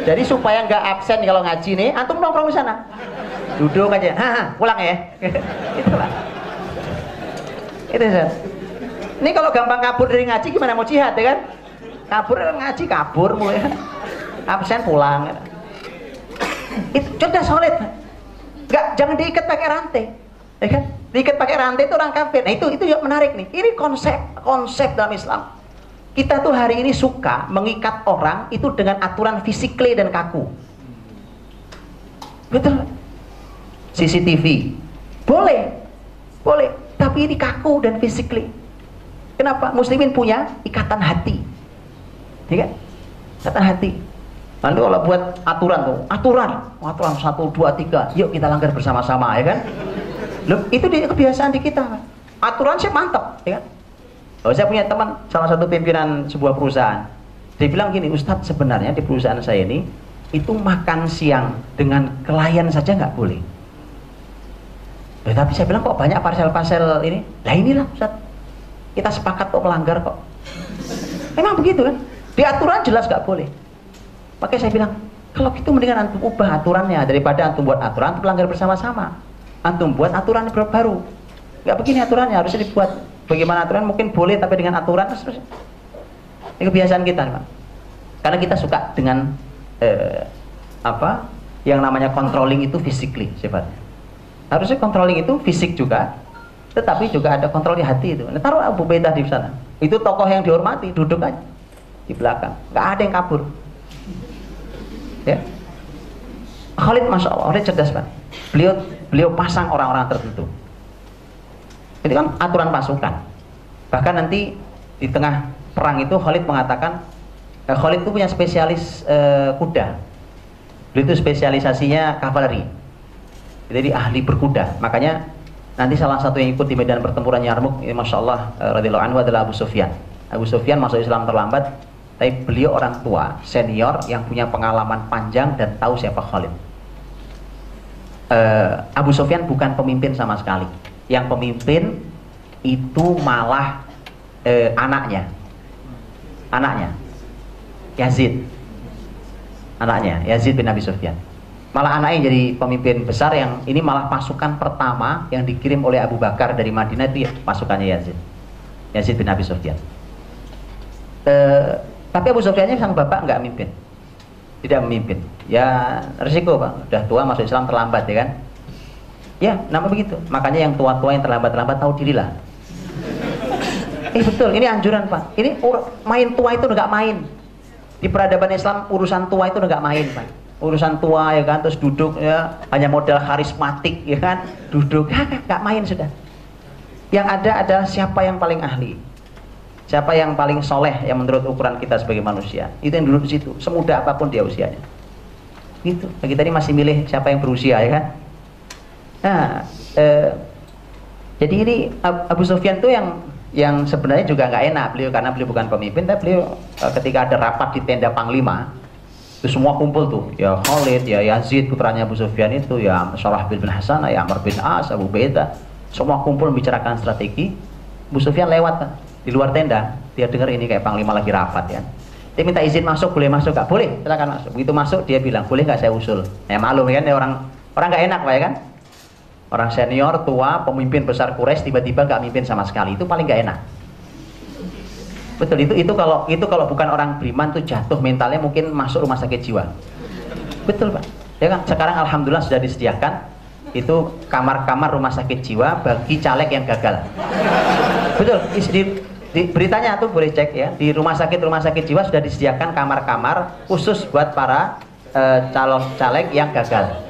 Jadi supaya nggak absen kalau ngaji nih, antum nongkrong di sana. Duduk aja, ha, pulang ya. Itulah. Itu Ustaz. Ini kalau gampang kabur dari ngaji gimana mau jihad ya kan? Kabur ngaji kabur mulai absen pulang. Itu cerdas solid. Enggak, jangan diikat pakai rantai. Ya kan? diikat pakai rantai itu orang kafir. Nah itu itu yang menarik nih. Ini konsep konsep dalam Islam. Kita tuh hari ini suka mengikat orang itu dengan aturan fisikly dan kaku. Betul. CCTV. Boleh. Boleh. Tapi ini kaku dan fisikly. Kenapa? Muslimin punya ikatan hati. Ya kan? Ikatan hati. Nanti kalau buat aturan tuh, aturan, aturan satu dua tiga, yuk kita langgar bersama-sama, ya kan? Loh, itu di, kebiasaan di kita. Aturan sih mantap, ya kan? Oh, saya punya teman salah satu pimpinan sebuah perusahaan. Dia bilang gini, Ustadz sebenarnya di perusahaan saya ini itu makan siang dengan klien saja nggak boleh. Eh, tapi saya bilang kok banyak parcel-parcel ini. Lah inilah Ustadz. Kita sepakat kok melanggar kok. Memang begitu kan? Di aturan jelas nggak boleh. Makanya saya bilang, kalau gitu mendingan antum ubah aturannya daripada antum buat aturan antum melanggar bersama-sama antum buat aturan baru nggak begini aturannya harusnya dibuat bagaimana aturan mungkin boleh tapi dengan aturan terus ini kebiasaan kita Pak. karena kita suka dengan eh, apa yang namanya controlling itu physically sifatnya harusnya controlling itu fisik juga tetapi juga ada kontrol di hati itu. Nah, taruh Abu Baidah di sana. Itu tokoh yang dihormati duduk aja di belakang. Nggak ada yang kabur. Ya. Khalid masya Allah Khalid cerdas pak. Beliau beliau pasang orang-orang tertentu. Itu kan aturan pasukan. Bahkan nanti di tengah perang itu Khalid mengatakan eh, Khalid itu punya spesialis eh, kuda. Beliau itu spesialisasinya kavaleri jadi ahli berkuda makanya nanti salah satu yang ikut di medan pertempuran Yarmuk ini Masya Allah eh, radhiyallahu anhu adalah Abu Sufyan Abu Sufyan masuk Islam terlambat tapi beliau orang tua senior yang punya pengalaman panjang dan tahu siapa Khalid uh, Abu Sofyan bukan pemimpin sama sekali. Yang pemimpin itu malah uh, anaknya. Anaknya. Yazid. Anaknya, Yazid bin Abi Sufyan. Malah anaknya jadi pemimpin besar yang ini malah pasukan pertama yang dikirim oleh Abu Bakar dari Madinah itu ya pasukannya Yazid. Yazid bin Abi Sufyan. Uh, tapi Abu Sufyannya sang bapak nggak mimpin tidak memimpin. Ya resiko pak, sudah tua masuk Islam terlambat ya kan? Ya, nama begitu. Makanya yang tua-tua yang terlambat-terlambat tahu dirilah. Eh betul, ini anjuran pak. Ini main tua itu nggak main. Di peradaban Islam urusan tua itu nggak main pak. Urusan tua ya kan, terus duduk ya hanya modal karismatik ya kan, duduk nggak main sudah. Yang ada adalah siapa yang paling ahli Siapa yang paling soleh yang menurut ukuran kita sebagai manusia? Itu yang duduk di situ, semudah apa pun dia usianya. Gitu. Bagi tadi masih milih siapa yang berusia ya kan? Nah, eh, jadi ini Abu Sufyan tuh yang yang sebenarnya juga nggak enak beliau karena beliau bukan pemimpin, tapi beliau eh, ketika ada rapat di tenda Panglima itu semua kumpul tuh. Ya Khalid ya Yazid putranya Abu Sufyan itu ya Salah bin Hasan ya Amr bin As Abu Beda semua kumpul membicarakan strategi. Abu Sufyan lewat di luar tenda. Dia dengar ini kayak panglima lagi rapat ya. Dia minta izin masuk boleh masuk gak boleh silakan masuk. Begitu masuk dia bilang boleh nggak saya usul? Ya malu kan? Ya orang orang nggak enak pak ya kan? Orang senior tua pemimpin besar Quraisy tiba-tiba nggak mimpin sama sekali. Itu paling nggak enak betul itu itu kalau itu kalau bukan orang beriman tuh jatuh mentalnya mungkin masuk rumah sakit jiwa. Betul pak. Ya kan? Sekarang alhamdulillah sudah disediakan itu kamar-kamar rumah sakit jiwa bagi caleg yang gagal. Betul. Di, di beritanya tuh boleh cek ya. Di rumah sakit rumah sakit jiwa sudah disediakan kamar-kamar khusus buat para e, calon caleg yang gagal.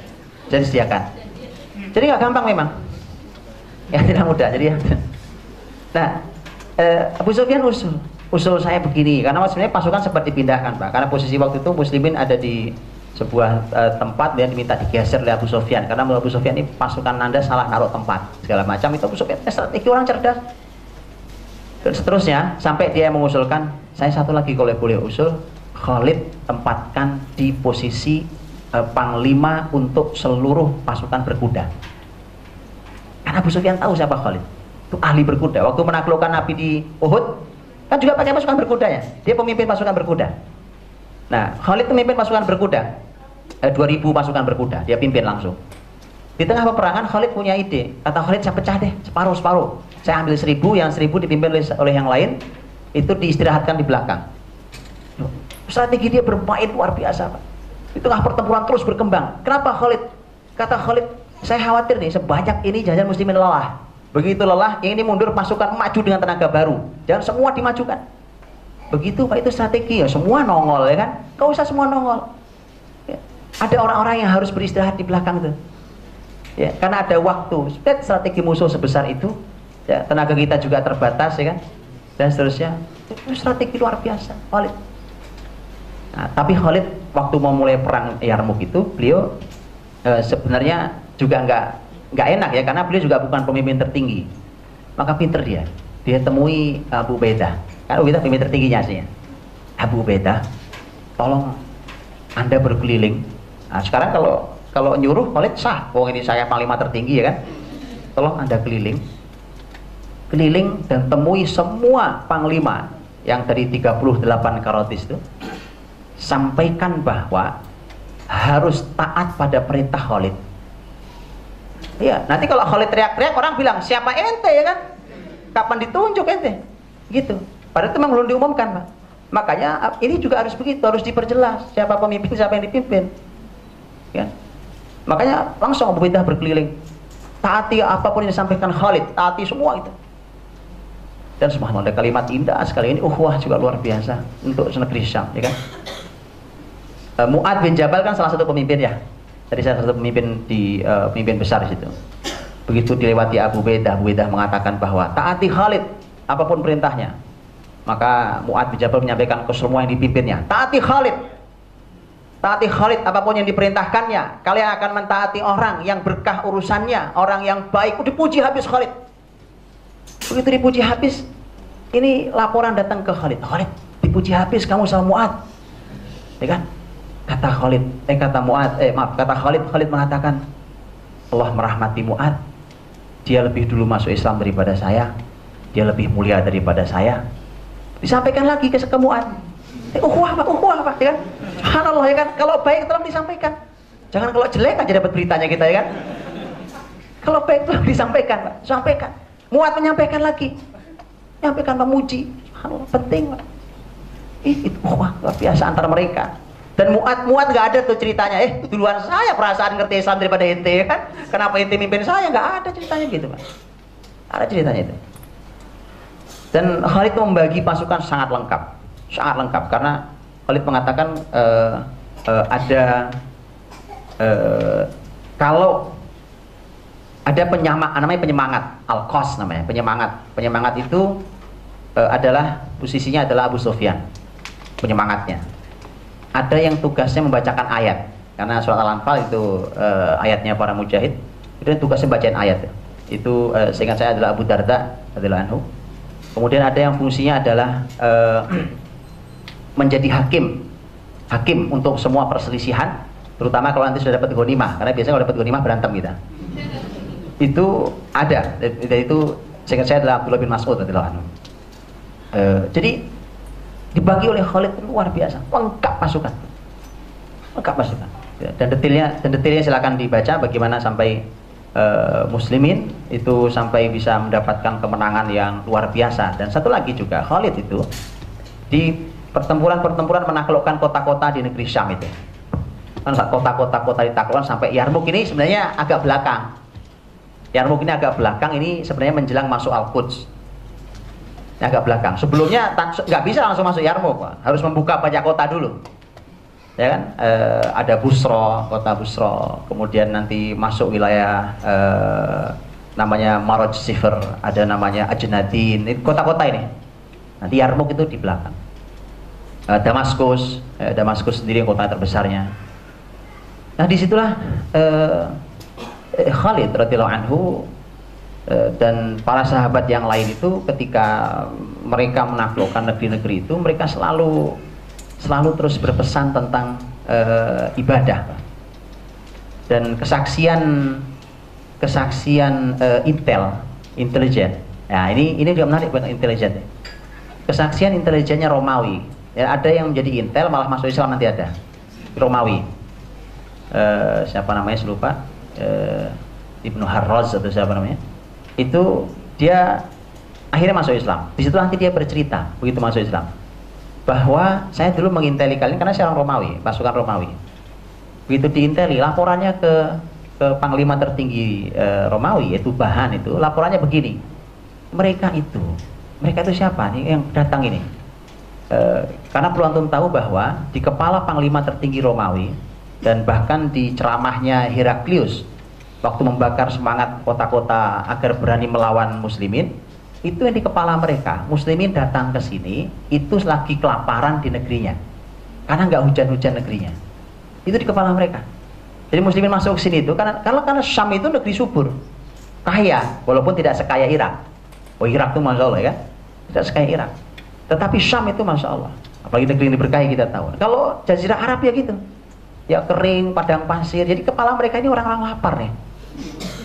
Jadi disediakan. Jadi nggak gampang memang. Ya tidak mudah. Jadi ya. Nah eh, Abu Sufyan usul usul saya begini karena sebenarnya pasukan sempat dipindahkan pak. Karena posisi waktu itu muslimin ada di sebuah uh, tempat dan diminta digeser oleh Abu Sufyan karena menurut Abu Sufyan ini pasukan Anda salah naruh tempat segala macam. Itu Abu Sufyan eh, strategi orang cerdas. Dan seterusnya sampai dia mengusulkan saya satu lagi kalau boleh usul Khalid tempatkan di posisi uh, panglima untuk seluruh pasukan berkuda. Karena Abu Sufyan tahu siapa Khalid. Itu ahli berkuda. Waktu menaklukkan Nabi di Uhud kan juga pakai pasukan berkuda ya? Dia pemimpin pasukan berkuda. Nah Khalid pemimpin pasukan berkuda. Eh, 2000 pasukan berkuda. Dia pimpin langsung. Di tengah peperangan Khalid punya ide. Kata Khalid saya pecah deh separuh-separuh saya ambil seribu yang seribu dipimpin oleh, oleh yang lain itu diistirahatkan di belakang. Strategi dia bermain luar biasa Pak. di tengah pertempuran terus berkembang. Kenapa Khalid? Kata Khalid saya khawatir nih sebanyak ini jajan muslimin lelah begitu lelah ini mundur pasukan maju dengan tenaga baru. Jangan semua dimajukan. Begitu Pak itu strategi ya. Semua nongol ya kan? Kau usah semua nongol. Ya. ada orang-orang yang harus beristirahat di belakang tuh ya karena ada waktu. Strategi musuh sebesar itu. Ya, tenaga kita juga terbatas ya kan? Dan seterusnya. Itu strategi luar biasa Khalid. Nah, tapi Khalid waktu mau mulai perang Yarmuk itu beliau e, sebenarnya juga nggak nggak enak ya karena beliau juga bukan pemimpin tertinggi. Maka pinter dia. Dia temui Abu Beda Abu Beda pemimpin tertingginya sih ya. Abu Beda tolong anda berkeliling. Nah, sekarang kalau kalau nyuruh Khalid sah. Oh ini saya panglima tertinggi ya kan? Tolong anda keliling. Keliling dan temui semua panglima yang dari 38 karotis itu. Sampaikan bahwa harus taat pada perintah Khalid. Iya, nanti kalau Khalid teriak-teriak orang bilang siapa ente ya kan? Kapan ditunjuk ente? Gitu. Padahal itu memang belum diumumkan, Pak. Makanya ini juga harus begitu, harus diperjelas siapa pemimpin, siapa yang dipimpin. Ya. Makanya langsung Abu Baidah berkeliling. Taati apa pun yang disampaikan Khalid, taati semua itu dan subhanallah kalimat indah sekali ini uhwah juga luar biasa untuk negeri Syam ya kan uh, Mu'ad bin Jabal kan salah satu pemimpin ya Tadi salah satu pemimpin di uh, pemimpin besar di situ begitu dilewati Abu Bedah Abu Bedah mengatakan bahwa taati Khalid apa pun perintahnya maka Mu'ad bin Jabal menyampaikan ke semua yang dipimpinnya taati Khalid taati Khalid apa pun yang diperintahkannya kalian akan mentaati orang yang berkah urusannya orang yang baik udah puji habis Khalid Begitu dipuji habis, ini laporan datang ke Khalid. Khalid, dipuji habis kamu sama Muad. Ya kan? Kata Khalid, eh kata Muad, eh maaf, kata Khalid, Khalid mengatakan, Allah merahmati Muad. Dia lebih dulu masuk Islam daripada saya. Dia lebih mulia daripada saya. Disampaikan lagi ke Muad. Eh, uhwah pak, uhwah pak, ya kan? Subhanallah ya kan, kalau baik tolong disampaikan. Jangan kalau jelek aja dapat beritanya kita ya kan. Kalau baik tolong disampaikan pak, sampaikan. Muat menyampaikan lagi. Menyampaikan memuji. Subhanallah, penting. Ih, itu wah, luar biasa antara mereka. Dan muat muat nggak ada tuh ceritanya. Eh, duluan saya perasaan ngerti Islam daripada ente ya kan? Kenapa ente mimpin saya? Nggak ada ceritanya gitu, Pak. Ada ceritanya itu. Dan Khalid membagi pasukan sangat lengkap, sangat lengkap karena Khalid mengatakan uh, uh, ada uh, kalau ada penyemangat namanya penyemangat al-qas namanya penyemangat penyemangat itu e, adalah posisinya adalah Abu Sufyan penyemangatnya ada yang tugasnya membacakan ayat. Karena surat al-anfal itu e, ayatnya para mujahid itu tugasnya bacain ayat. Itu e, seingat saya adalah Abu Darda adalah anhu. Kemudian ada yang fungsinya adalah e, menjadi hakim. Hakim untuk semua perselisihan terutama kalau nanti sudah dapat gonimah karena biasanya kalau dapat gonimah berantem kita. Itu ada. Dan itu seingat saya adalah Abdullah bin Mas'ud adalah anu. Uh, jadi dibagi oleh Khalid luar biasa. Lengkap pasukan. Lengkap pasukan. Ya, dan detailnya dan detailnya silakan dibaca bagaimana sampai uh, muslimin itu sampai bisa mendapatkan kemenangan yang luar biasa. Dan satu lagi juga Khalid itu di pertempuran-pertempuran menaklukkan kota-kota di negeri Syam itu. Kan kota-kota kota ditaklukkan sampai Yarmuk ini sebenarnya agak belakang. Yang mungkin agak belakang ini sebenarnya menjelang masuk Al-Quds agak belakang sebelumnya nggak bisa langsung masuk Yarmouk harus membuka banyak kota dulu ya kan e, ada Busro kota Busro kemudian nanti masuk wilayah e, namanya Maroj Sifer, ada namanya Ajnadin, kota-kota ini. Nanti Yarmouk itu di belakang. Uh, Damaskus, uh, Damaskus sendiri kota terbesarnya. Nah di situlah Khalid radhiyallahu anhu dan para sahabat yang lain itu ketika mereka menaklukkan negeri-negeri itu mereka selalu selalu terus berpesan tentang uh, ibadah. Dan kesaksian kesaksian uh, intel intelijen. Nah ini ini juga menarik buat intelijen. Kesaksian intelijennya Romawi. Ya, ada yang menjadi intel malah masuk Islam nanti ada. Romawi. Uh, siapa namanya lupa. Uh, Ibnu Harroz atau siapa namanya itu dia akhirnya masuk Islam. Di situ nanti dia bercerita begitu masuk Islam. Bahwa saya dulu menginteli kalian karena saya orang Romawi pasukan Romawi. Begitu diinteli laporannya ke ke panglima tertinggi e, Romawi yaitu Bahan itu laporannya begini. Mereka itu mereka itu siapa nih yang datang ini? E, karena perlu antum tahu bahwa di kepala panglima tertinggi Romawi dan bahkan di ceramahnya Heraklius waktu membakar semangat kota-kota agar berani melawan muslimin itu yang di kepala mereka muslimin datang ke sini itu lagi kelaparan di negerinya karena nggak hujan-hujan negerinya itu di kepala mereka jadi muslimin masuk ke sini itu karena karena karena Syam itu negeri subur, kaya, walaupun tidak sekaya Irak. Oh Irak itu masya Allah ya, tidak sekaya Irak. Tetapi Syam itu masya Allah. Apalagi negeri ini berkaya kita tahu. Kalau Jazirah Arab ya gitu, ya kering, padang pasir. Jadi kepala mereka ini orang-orang lapar nih.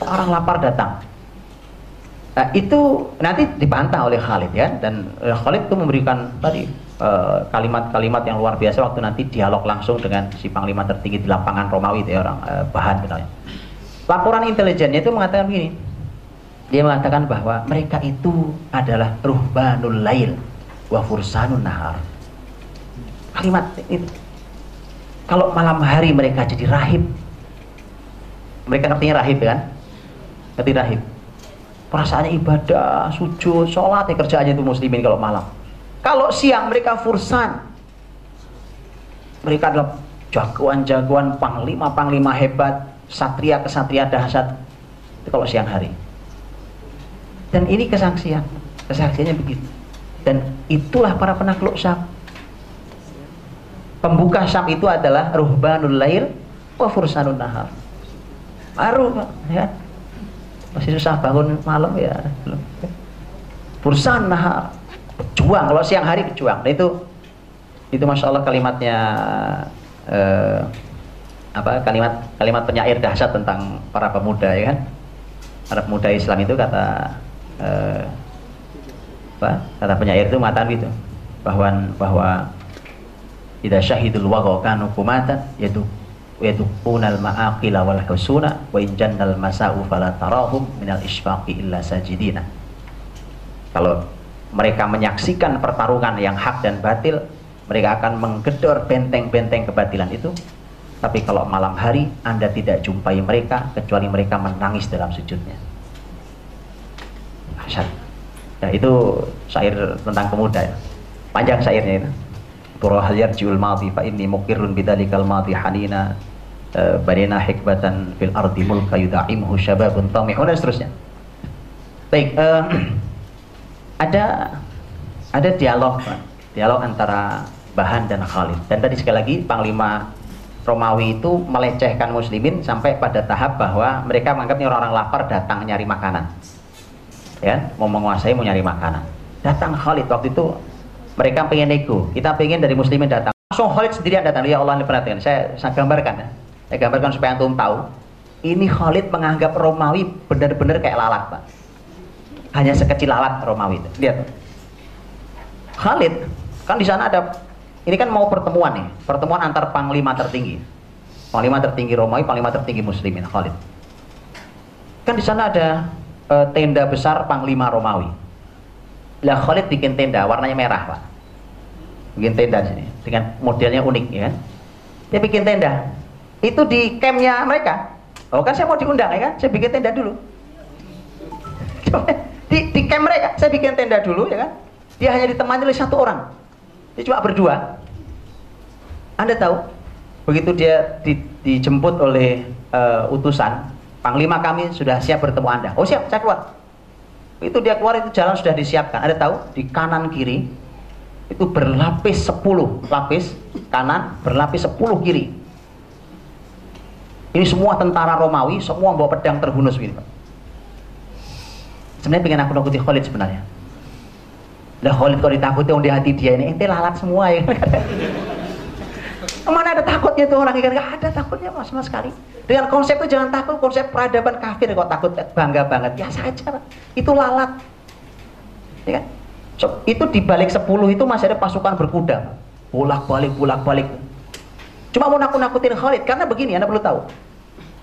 Orang lapar datang. Nah, itu nanti dibantah oleh Khalid ya, dan uh, Khalid itu memberikan tadi Eh, kalimat-kalimat yang luar biasa waktu nanti dialog langsung dengan si panglima tertinggi di lapangan Romawi itu ya orang uh, bahan misalnya. Laporan intelijennya itu mengatakan begini. Dia mengatakan bahwa mereka itu adalah ruhbanul lail wa fursanun nahar. Kalimat itu. Kalau malam hari mereka jadi rahib. Mereka artinya rahib kan? Ngerti rahib. Perasaannya ibadah, sujud, sholat ya kerjaannya itu muslimin kalau malam kalau siang mereka fursan. Mereka adalah jagoan-jagoan panglima-panglima hebat, satria-kesatria dahsyat. Itu kalau siang hari. Dan ini kesaksian. Kesaksiannya begitu. Dan itulah para penakluk Syam. Pembuka Syam itu adalah ruhbanul lail wa fursanun nahar. Baru ya. Masih susah bangun malam ya. Fursan nahar berjuang kalau siang hari berjuang nah, itu itu masya Allah kalimatnya eh, apa kalimat kalimat penyair dahsyat tentang para pemuda ya kan? Para pemuda Islam itu kata eh, apa kata penyair itu mengatakan gitu. Bahwa bahwa tidak syahidul waqa kanu kumatan yaitu yadukuna al-ma'aqila wal husuna wa in jannal masa'u fala tarahum minal isfaqi illa sajidina kalau mereka menyaksikan pertarungan yang hak dan batil, mereka akan menggedor benteng-benteng kebatilan itu. Tapi kalau malam hari Anda tidak jumpai mereka kecuali mereka menangis dalam sujudnya. Asyad. Ya, itu syair tentang pemuda ya. Panjang syairnya itu. Yarjiul madhi fa inni mukirrun bidalikal madhi hanina e, banina hikbatan fil ardi mulka yuda'imhu syababun tamihun dan seterusnya. Baik, uh, ada ada dialog dialog antara Bahan dan Khalid. Dan tadi sekali lagi Panglima Romawi itu melecehkan muslimin sampai pada tahap bahwa mereka menganggap ini orang-orang lapar datang nyari makanan. Ya mau menguasai mau nyari makanan. Datang Khalid waktu itu mereka pengen nego kita pengen dari muslimin datang langsung Khalid sendirian datang ya Allah ini perhatikan saya, saya gambarkan ya saya gambarkan supaya antum tahu ini Khalid menganggap Romawi benar-benar kayak lalat pak hanya sekecil alat Romawi itu. Lihat. Khalid kan di sana ada ini kan mau pertemuan nih, pertemuan antar panglima tertinggi. Panglima tertinggi Romawi, panglima tertinggi muslimin Khalid. Kan di sana ada e, tenda besar panglima Romawi. Lah Khalid bikin tenda warnanya merah, Pak. Bikin tenda sini dengan modelnya unik ya kan. Dia bikin tenda. Itu di campnya mereka. Oh kan saya mau diundang ya kan, saya bikin tenda dulu di, di camp mereka saya bikin tenda dulu ya kan dia hanya ditemani oleh satu orang dia cuma berdua anda tahu begitu dia di, dijemput oleh uh, utusan Panglima kami sudah siap bertemu Anda. Oh siap, saya keluar. Itu dia keluar itu jalan sudah disiapkan. Ada tahu di kanan kiri itu berlapis 10 lapis kanan, berlapis 10 kiri. Ini semua tentara Romawi, semua bawa pedang terhunus gitu. Sebenarnya pengen aku nakuti Khalid sebenarnya. Lah Khalid kalau ditakuti di hati dia ini, ente lalat semua ya. Mana ada takutnya tuh orang ikan? Gak ada takutnya mas sama sekali. Dengan konsep itu jangan takut, konsep peradaban kafir kok takut bangga banget. Ya saja, itu lalat. Ya kan? So, itu di balik 10 itu masih ada pasukan berkuda. Bolak-balik, bolak-balik. Cuma mau nakut-nakutin Khalid karena begini, Anda perlu tahu.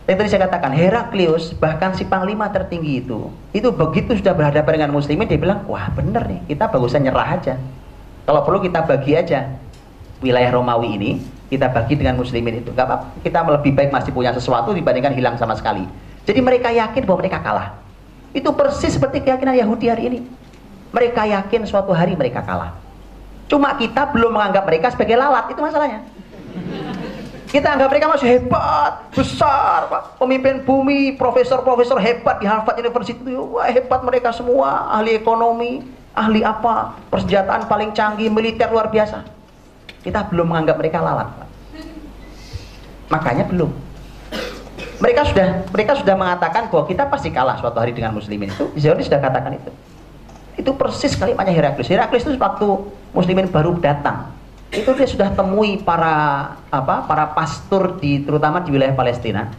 Yang tadi saya katakan, Heraklius bahkan si panglima tertinggi itu, itu begitu sudah berhadapan dengan muslimin, dia bilang, wah bener nih, kita bagusnya nyerah aja. Kalau perlu kita bagi aja wilayah Romawi ini, kita bagi dengan muslimin itu. Apa, kita lebih baik masih punya sesuatu dibandingkan hilang sama sekali. Jadi mereka yakin bahwa mereka kalah. Itu persis seperti keyakinan Yahudi hari ini. Mereka yakin suatu hari mereka kalah. Cuma kita belum menganggap mereka sebagai lalat, itu masalahnya. Kita anggap mereka masih hebat, besar, Pak. Pemimpin bumi, profesor-profesor hebat di Harvard University. Wah, hebat mereka semua, ahli ekonomi, ahli apa, persenjataan paling canggih, militer luar biasa. Kita belum menganggap mereka lalat. Makanya belum. Mereka sudah mereka sudah mengatakan bahwa kita pasti kalah suatu hari dengan muslimin itu. Zionis sudah katakan itu. Itu persis kalimatnya Heraklius. Heraklius itu waktu muslimin baru datang. Itu dia sudah temui para apa para pastor di terutama di wilayah Palestina.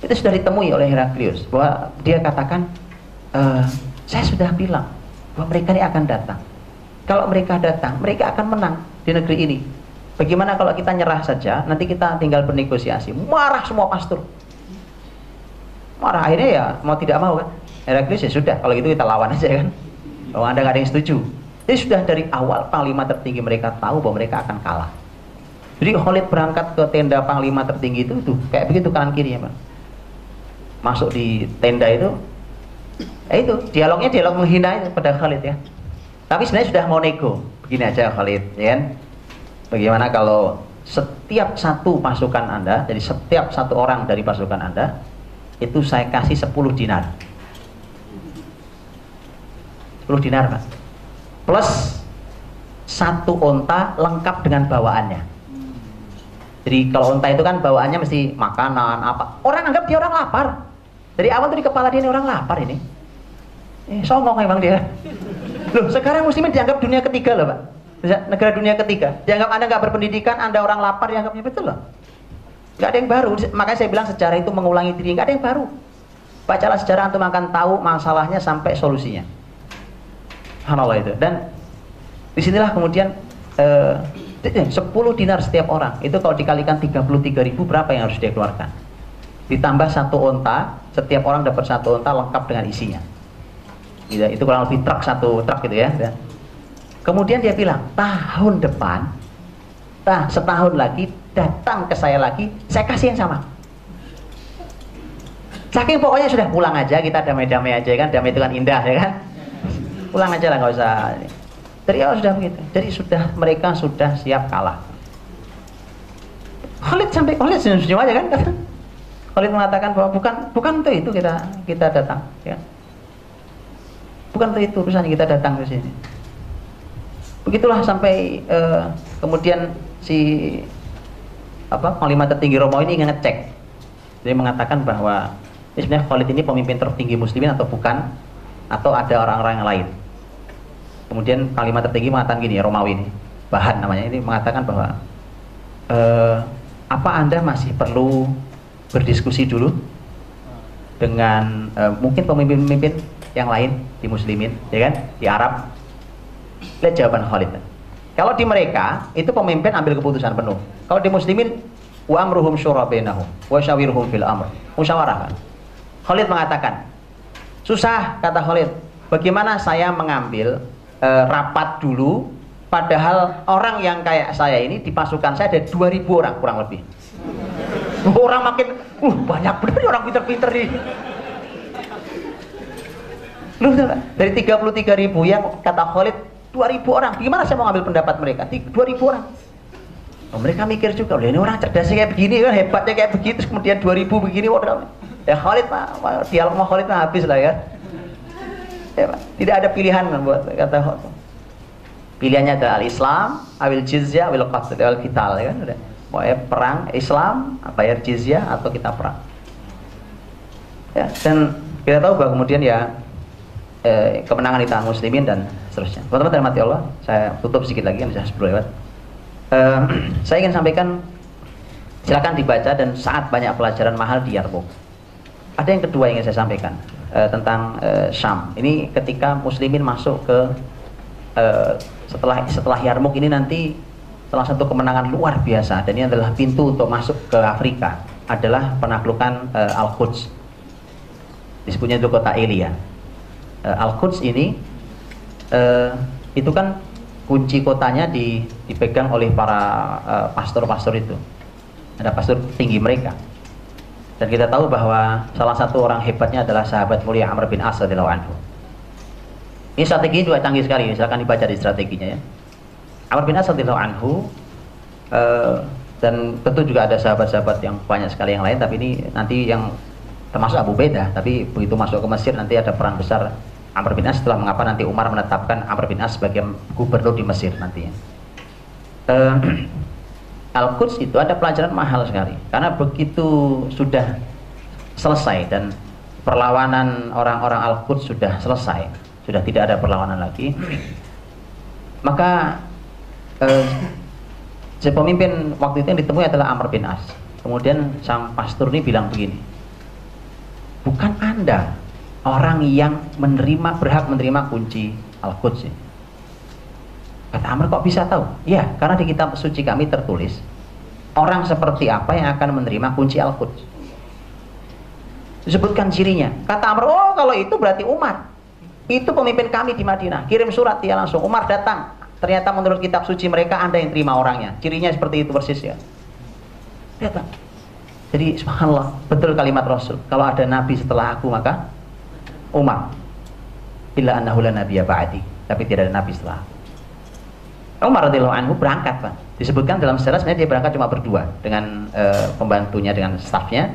Itu sudah ditemui oleh Heraklius bahwa dia katakan e, saya sudah bilang bahwa mereka ini akan datang. Kalau mereka datang, mereka akan menang di negeri ini. Bagaimana kalau kita nyerah saja, nanti kita tinggal bernegosiasi. Marah semua pastor. Marah akhirnya ya mau tidak mau kan. Heraklius ya sudah, kalau gitu kita lawan aja kan. Kalau anda nggak ada yang setuju. Jadi sudah dari awal panglima tertinggi mereka tahu bahwa mereka akan kalah. Jadi Khalid berangkat ke tenda panglima tertinggi itu tuh kayak begitu kanan kiri ya, Pak. Masuk di tenda itu, ya itu dialognya dialog menghina itu pada Khalid ya. Tapi sebenarnya sudah mau nego. Begini aja Khalid, ya kan? Bagaimana kalau setiap satu pasukan Anda, jadi setiap satu orang dari pasukan Anda, itu saya kasih 10 dinar. 10 dinar, Pak. Plus satu onta lengkap dengan bawaannya. Jadi kalau onta itu kan bawaannya mesti makanan apa. Orang anggap dia orang lapar. Dari awal tuh di kepala dia ini orang lapar ini. Eh, songong emang dia. Loh, sekarang muslimin dianggap dunia ketiga loh, Pak. Negara dunia ketiga. Dianggap Anda nggak berpendidikan, Anda orang lapar, dianggapnya betul loh. Nggak ada yang baru. Makanya saya bilang sejarah itu mengulangi diri, nggak ada yang baru. Bacalah sejarah untuk akan tahu masalahnya sampai solusinya. Subhanallah itu. Dan di sinilah kemudian eh, 10 dinar setiap orang. Itu kalau dikalikan 33 ribu berapa yang harus dia keluarkan? Ditambah satu onta, setiap orang dapat satu onta lengkap dengan isinya gitu, itu kurang lebih truk satu truk gitu ya, ya. kemudian dia bilang tahun depan nah setahun lagi datang ke saya lagi saya kasih yang sama. Saking pokoknya sudah pulang aja kita damai-damai aja kan damai itu kan indah ya kan. Pulang aja lah nggak usah. Dari awal sudah begitu. Jadi sudah mereka sudah siap kalah. Khalid sampai Khalid senyum-senyum aja kan Khalid mengatakan bahwa bukan bukan untuk itu kita kita datang ya Bukan untuk itu urusannya kita datang ke sini. Begitulah sampai uh, kemudian si apa panglima tertinggi Romo ini ngecek. Jadi mengatakan bahwa ini sebenarnya Khalid ini pemimpin tertinggi muslimin atau bukan atau ada orang-orang yang lain. Kemudian panglima tertinggi mengatakan gini, Romawi ini, bahan namanya ini mengatakan bahwa e, apa anda masih perlu berdiskusi dulu dengan e, mungkin pemimpin-pemimpin yang lain di muslimin, ya kan? Di Arab. Lihat jawaban Khalid. Kalau di mereka itu pemimpin ambil keputusan penuh. Kalau di muslimin wa amruhum syura bainahum wa syawirhum fil amr. Musyawarah. Khalid mengatakan, susah kata Khalid. Bagaimana saya mengambil e, rapat dulu padahal orang yang kayak saya ini di pasukan saya ada 2000 orang kurang lebih. Orang makin uh banyak benar orang pinter-pinter nih. Lu dari 33 ribu yang kata Khalid 2000 orang. Gimana saya mau ambil pendapat mereka? 2000 orang. Oh, mereka mikir juga, ini orang cerdasnya kayak begini kan, hebatnya kayak begitu, kemudian 2000 begini, waduh. Ya Khalid mah dialog mau Khalid mah habis lah ya. ya tidak ada pilihan buat kata Khalid. Pilihannya adalah al-Islam, awil jizyah, awil qatl, awil kital ya kan udah. Mau perang Islam, bayar jizyah atau kita perang. Ya, dan kita tahu bahwa kemudian ya eh, kemenangan di tangan muslimin dan seterusnya. Teman-teman mati Allah, saya tutup sedikit lagi, saya sebelum lewat. Saya ingin sampaikan silakan dibaca dan saat banyak pelajaran mahal di Yarmouk ada yang kedua yang ingin saya sampaikan uh, tentang uh, Syam. Ini ketika muslimin masuk ke uh, setelah setelah Yarmouk ini nanti salah satu kemenangan luar biasa dan ini adalah pintu untuk masuk ke Afrika adalah penaklukan Al-Quds. Disebutnya itu kota Elia. Uh, Al-Quds ini uh, itu kan kunci kotanya di, dipegang oleh para pastor-pastor uh, itu. Ada pastor tinggi mereka dan kita tahu bahwa salah satu orang hebatnya adalah sahabat mulia Amr bin As radhiyallahu anhu. Ini strategi juga canggih sekali, silakan dibaca di strateginya ya. Amr bin As radhiyallahu anhu dan tentu juga ada sahabat-sahabat yang banyak sekali yang lain tapi ini nanti yang termasuk Abu Beda tapi begitu masuk ke Mesir nanti ada perang besar Amr bin As setelah mengapa nanti Umar menetapkan Amr bin As sebagai gubernur di Mesir nantinya. Uh, Al-Quds itu ada pelajaran mahal sekali karena begitu sudah selesai dan perlawanan orang-orang Al-Quds sudah selesai sudah tidak ada perlawanan lagi maka eh, si pemimpin waktu itu yang ditemui adalah Amr bin As kemudian sang pastor ini bilang begini bukan anda orang yang menerima berhak menerima kunci Al-Quds Kata Amr kok bisa tahu? Ya, karena di kitab suci kami tertulis orang seperti apa yang akan menerima kunci Al-Quds. Disebutkan cirinya. Kata Amr, oh kalau itu berarti Umar. Itu pemimpin kami di Madinah. Kirim surat dia langsung. Umar datang. Ternyata menurut kitab suci mereka Anda yang terima orangnya. Cirinya seperti itu persis ya. Pak. Jadi subhanallah, betul kalimat Rasul. Kalau ada nabi setelah aku maka Umar. Illa annahu la nabiyya ba'di. Tapi tidak ada nabi setelah aku. Umar radhiyallahu anhu berangkat, Pak. Disebutkan dalam sejarah sebenarnya dia berangkat cuma berdua dengan uh, pembantunya dengan stafnya.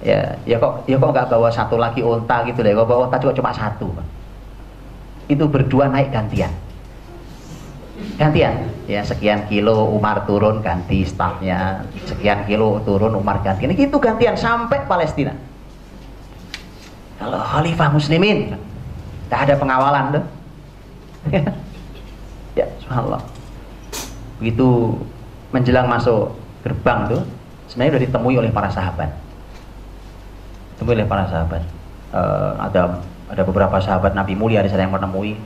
Ya, ya kok ya kok nggak bawa satu lagi onta gitu deh. Kok bawa onta juga cuma satu, Pak. Itu berdua naik gantian. Gantian. Ya, sekian kilo Umar turun ganti stafnya, sekian kilo turun Umar ganti. Ini gitu gantian sampai Palestina. Kalau khalifah muslimin, tidak ada pengawalan tuh. Ya, subhanallah. Begitu menjelang masuk gerbang tuh, sebenarnya sudah ditemui oleh para sahabat. Ditemui oleh para sahabat. Uh, ada ada beberapa sahabat Nabi mulia di sana yang menemui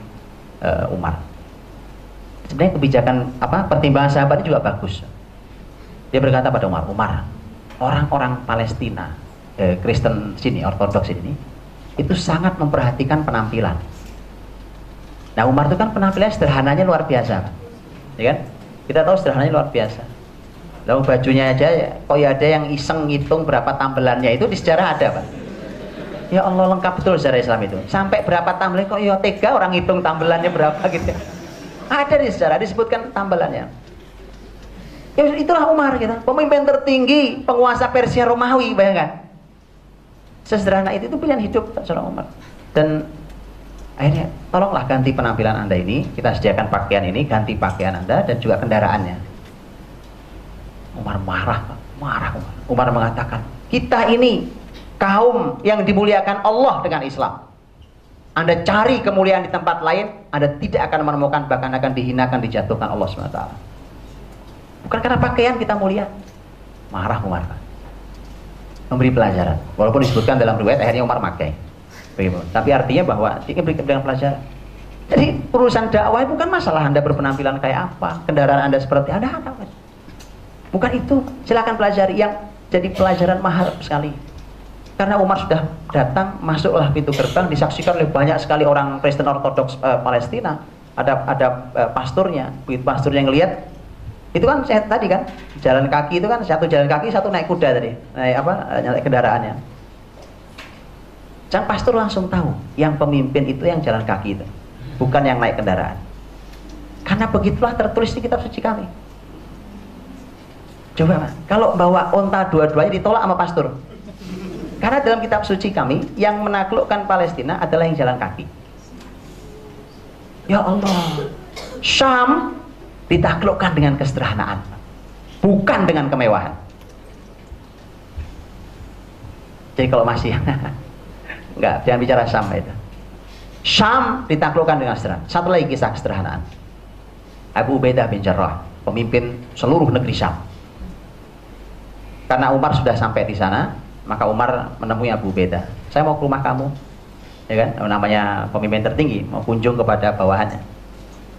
uh, Umar. Sebenarnya kebijakan apa pertimbangan sahabatnya juga bagus. Dia berkata pada Umar, Umar, orang-orang Palestina, eh, Kristen sini, Ortodoks ini, itu sangat memperhatikan penampilan Nah Umar itu kan penampilan sederhananya luar biasa, ya kan? Kita tahu sederhananya luar biasa. Lalu bajunya aja, kok ya ada yang iseng ngitung berapa tambelannya itu di sejarah ada pak. Ya Allah lengkap betul sejarah Islam itu. Sampai berapa tambelan kok ya tega orang ngitung tambelannya berapa gitu. Ada di sejarah disebutkan tambelannya. Ya itulah Umar gitu. Pemimpin tertinggi, penguasa Persia Romawi, bayangkan. Sesederhana itu itu pilihan hidup seorang Umar. Dan akhirnya tolonglah ganti penampilan anda ini kita sediakan pakaian ini ganti pakaian anda dan juga kendaraannya Umar marah marah Umar Umar mengatakan kita ini kaum yang dimuliakan Allah dengan Islam anda cari kemuliaan di tempat lain anda tidak akan menemukan bahkan akan dihinakan dijatuhkan Allah SWT bukan karena pakaian kita mulia marah Umar memberi pelajaran walaupun disebutkan dalam riwayat akhirnya Umar pakai. Tapi artinya bahwa ini dengan pelajaran. Jadi urusan dakwah bukan masalah Anda berpenampilan kayak apa, kendaraan Anda seperti apa. Bukan itu. Silakan pelajari yang jadi pelajaran mahal sekali. Karena Umar sudah datang, masuklah pintu gerbang, disaksikan oleh banyak sekali orang Kristen Ortodoks uh, Palestina. Ada ada uh, pasturnya, begitu pasturnya ngelihat, itu kan saya tadi kan jalan kaki itu kan satu jalan kaki, satu naik kuda tadi, naik apa, naik kendaraannya Sang pastor langsung tahu yang pemimpin itu yang jalan kaki itu, bukan yang naik kendaraan. Karena begitulah tertulis di kitab suci kami. Coba kalau bawa onta dua-duanya ditolak sama pastor. Karena dalam kitab suci kami yang menaklukkan Palestina adalah yang jalan kaki. Ya Allah, Syam ditaklukkan dengan kesederhanaan, bukan dengan kemewahan. Jadi kalau masih enggak, jangan bicara Syam itu. Syam ditaklukkan dengan sederhana. Satu lagi kisah kesederhanaan. Abu Ubaidah bin Jarrah, pemimpin seluruh negeri Syam. Karena Umar sudah sampai di sana, maka Umar menemui Abu Ubaidah. Saya mau ke rumah kamu, ya kan? Namanya pemimpin tertinggi, mau kunjung kepada bawahannya.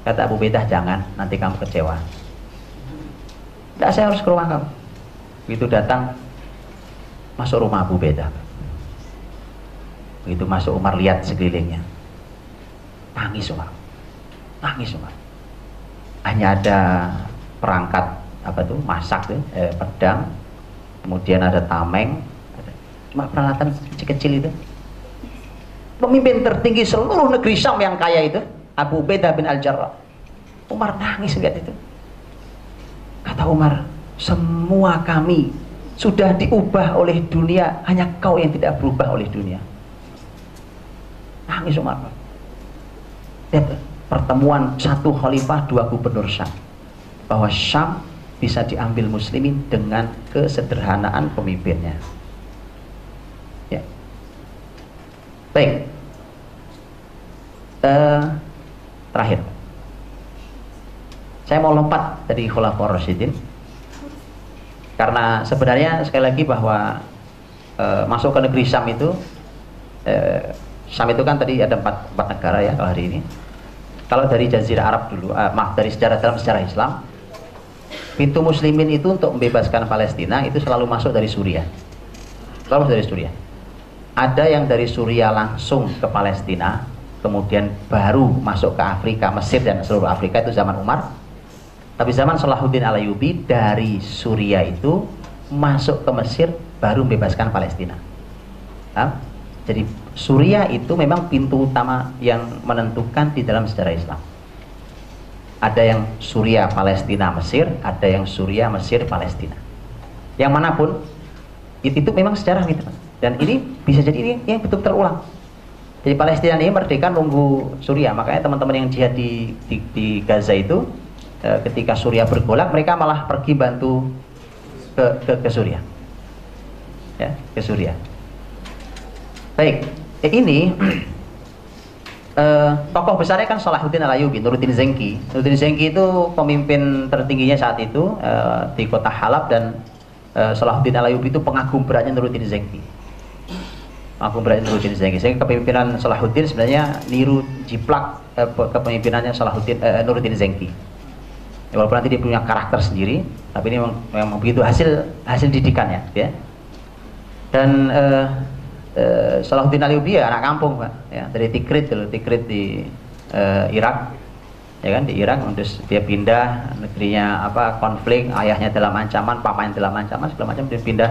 Kata Abu Ubaidah, jangan, nanti kamu kecewa. Tidak, saya harus ke rumah kamu. Begitu datang, masuk rumah Abu Ubaidah. Begitu masuk Umar lihat sekelilingnya Nangis Umar. Nangis Umar. Hanya ada perangkat apa tuh masak tuh, eh, pedang, kemudian ada tameng, cuma peralatan kecil-kecil itu. Pemimpin tertinggi seluruh negeri Syam yang kaya itu, Abu Beda bin Al-Jarrah. Umar nangis lihat itu. Kata Umar, semua kami sudah diubah oleh dunia, hanya kau yang tidak berubah oleh dunia. Nangis Umar lihat pertemuan satu khalifah dua gubernur Syam bahwa Syam bisa diambil muslimin dengan kesederhanaan pemimpinnya ya baik uh, terakhir saya mau lompat dari Khulafaur Rasyidin karena sebenarnya sekali lagi bahwa uh, masuk ke negeri Syam itu uh, Syam itu kan tadi ada empat, empat negara ya kalau hari ini. Kalau dari Jazirah Arab dulu, uh, maaf dari sejarah dalam sejarah Islam, pintu Muslimin itu untuk membebaskan Palestina itu selalu masuk dari Suriah. Selalu dari Suriah. Ada yang dari Suriah langsung ke Palestina, kemudian baru masuk ke Afrika, Mesir dan seluruh Afrika itu zaman Umar. Tapi zaman Salahuddin Alayubi dari Suriah itu masuk ke Mesir baru membebaskan Palestina. Jadi Suriah itu memang pintu utama yang menentukan di dalam sejarah Islam. Ada yang Suriah, Palestina, Mesir, ada yang Suriah, Mesir, Palestina. Yang mana pun itu, itu memang sejarah gitu. Dan ini bisa jadi ini yang betul terulang. Jadi Palestina ini merdeka nunggu Suriah. Makanya teman-teman yang jihad di, di, di Gaza itu e, ketika Suriah bergolak mereka malah pergi bantu ke ke, ke Suriah. Ya, ke Suriah. Baik, eh, ini uh, tokoh besarnya kan Salahuddin Alayubi, Nuruddin Zenki. Nuruddin Zenki itu pemimpin tertingginya saat itu uh, di kota Halab dan Salahuddin Alayubi itu pengagum beratnya Nuruddin Zenki. Pengagum beratnya Nuruddin Zenki. Sehingga kepemimpinan Salahuddin sebenarnya niru jiplak uh, kepemimpinannya Salahuddin uh, Nuruddin Zenki. Ya, walaupun nanti dia punya karakter sendiri, tapi ini memang, memang begitu hasil hasil didikannya, ya. Dan uh, eh, Salahuddin Ayyubi ya anak kampung pak ya dari Tikrit dulu Tikrit di eh, Irak ya kan di Irak terus dia pindah negerinya apa konflik ayahnya dalam ancaman pamannya dalam ancaman segala macam dia pindah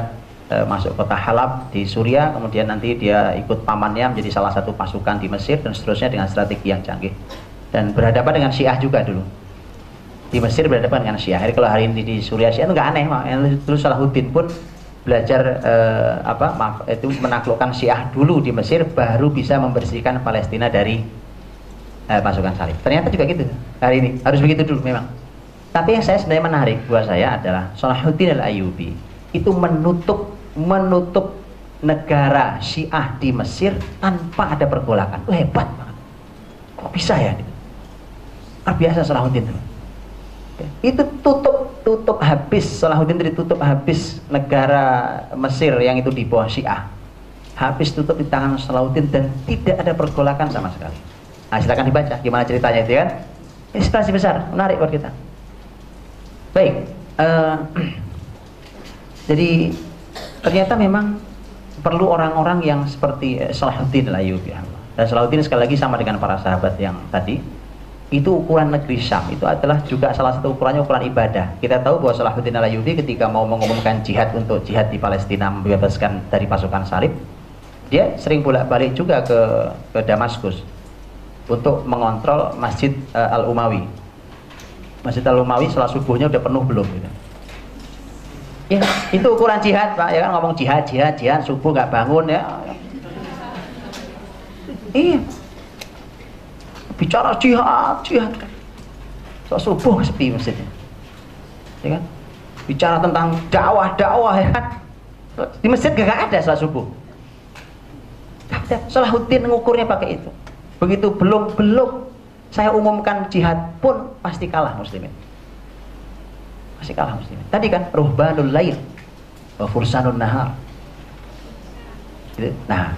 e, masuk kota Halab di Suria. Kemudian nanti dia ikut pamannya menjadi salah satu pasukan di Mesir dan seterusnya dengan strategi yang canggih. Dan berhadapan dengan Syiah juga dulu. Di Mesir berhadapan dengan Syiah. Jadi kalau hari ini di Suria Syiah itu nggak aneh dulu Salahuddin pun belajar eh, apa maaf itu menaklukkan Syiah dulu di Mesir baru bisa membersihkan Palestina dari eh, pasukan salib. Ternyata juga gitu hari ini. Harus begitu dulu memang. Tapi yang saya sebenarnya menarik buat saya adalah Salahuddin al Ayyubi itu menutup menutup negara Syiah di Mesir tanpa ada pergolakan. Hebat banget. Kok bisa ya? Luar biasa Salahuddin itu. Itu tutup tutup habis Salahuddin ditutup habis negara Mesir yang itu di bawah Syiah. Habis tutup di tangan Salahuddin dan tidak ada pergolakan sama sekali. Nah, silakan dibaca gimana ceritanya itu kan. Inspirasi besar, menarik buat kita. Baik, uh, jadi ternyata memang perlu orang-orang yang seperti Salahuddin Layubi dan Salahuddin sekali lagi sama dengan para sahabat yang tadi itu ukuran negeri Syam itu adalah juga salah satu ukurannya ukuran ibadah. Kita tahu bahwa Salahuddin Alayubi ketika mau mengumumkan jihad untuk jihad di Palestina membebaskan dari pasukan salib, dia sering bolak-balik juga ke ke Damaskus untuk mengontrol Masjid uh, Al Umawi. Masjid Al Umawi setelah subuhnya udah penuh belum gitu. Ya, itu ukuran jihad, Pak. Ya kan ngomong jihad, jihad, jihad, subuh nggak bangun ya. Iya. Bicara jihad, jihad. So, subuh sepi masjidnya. Ya kan? Bicara tentang dakwah, dakwah ya kan. Di masjid gak ada salat subuh. Salahuddin mengukurnya pakai itu. Begitu belum belum saya umumkan jihad pun pasti kalah muslimin muslimin. Tadi kan ruhbanul lail wa fursanun nahar. Gitu. Nah,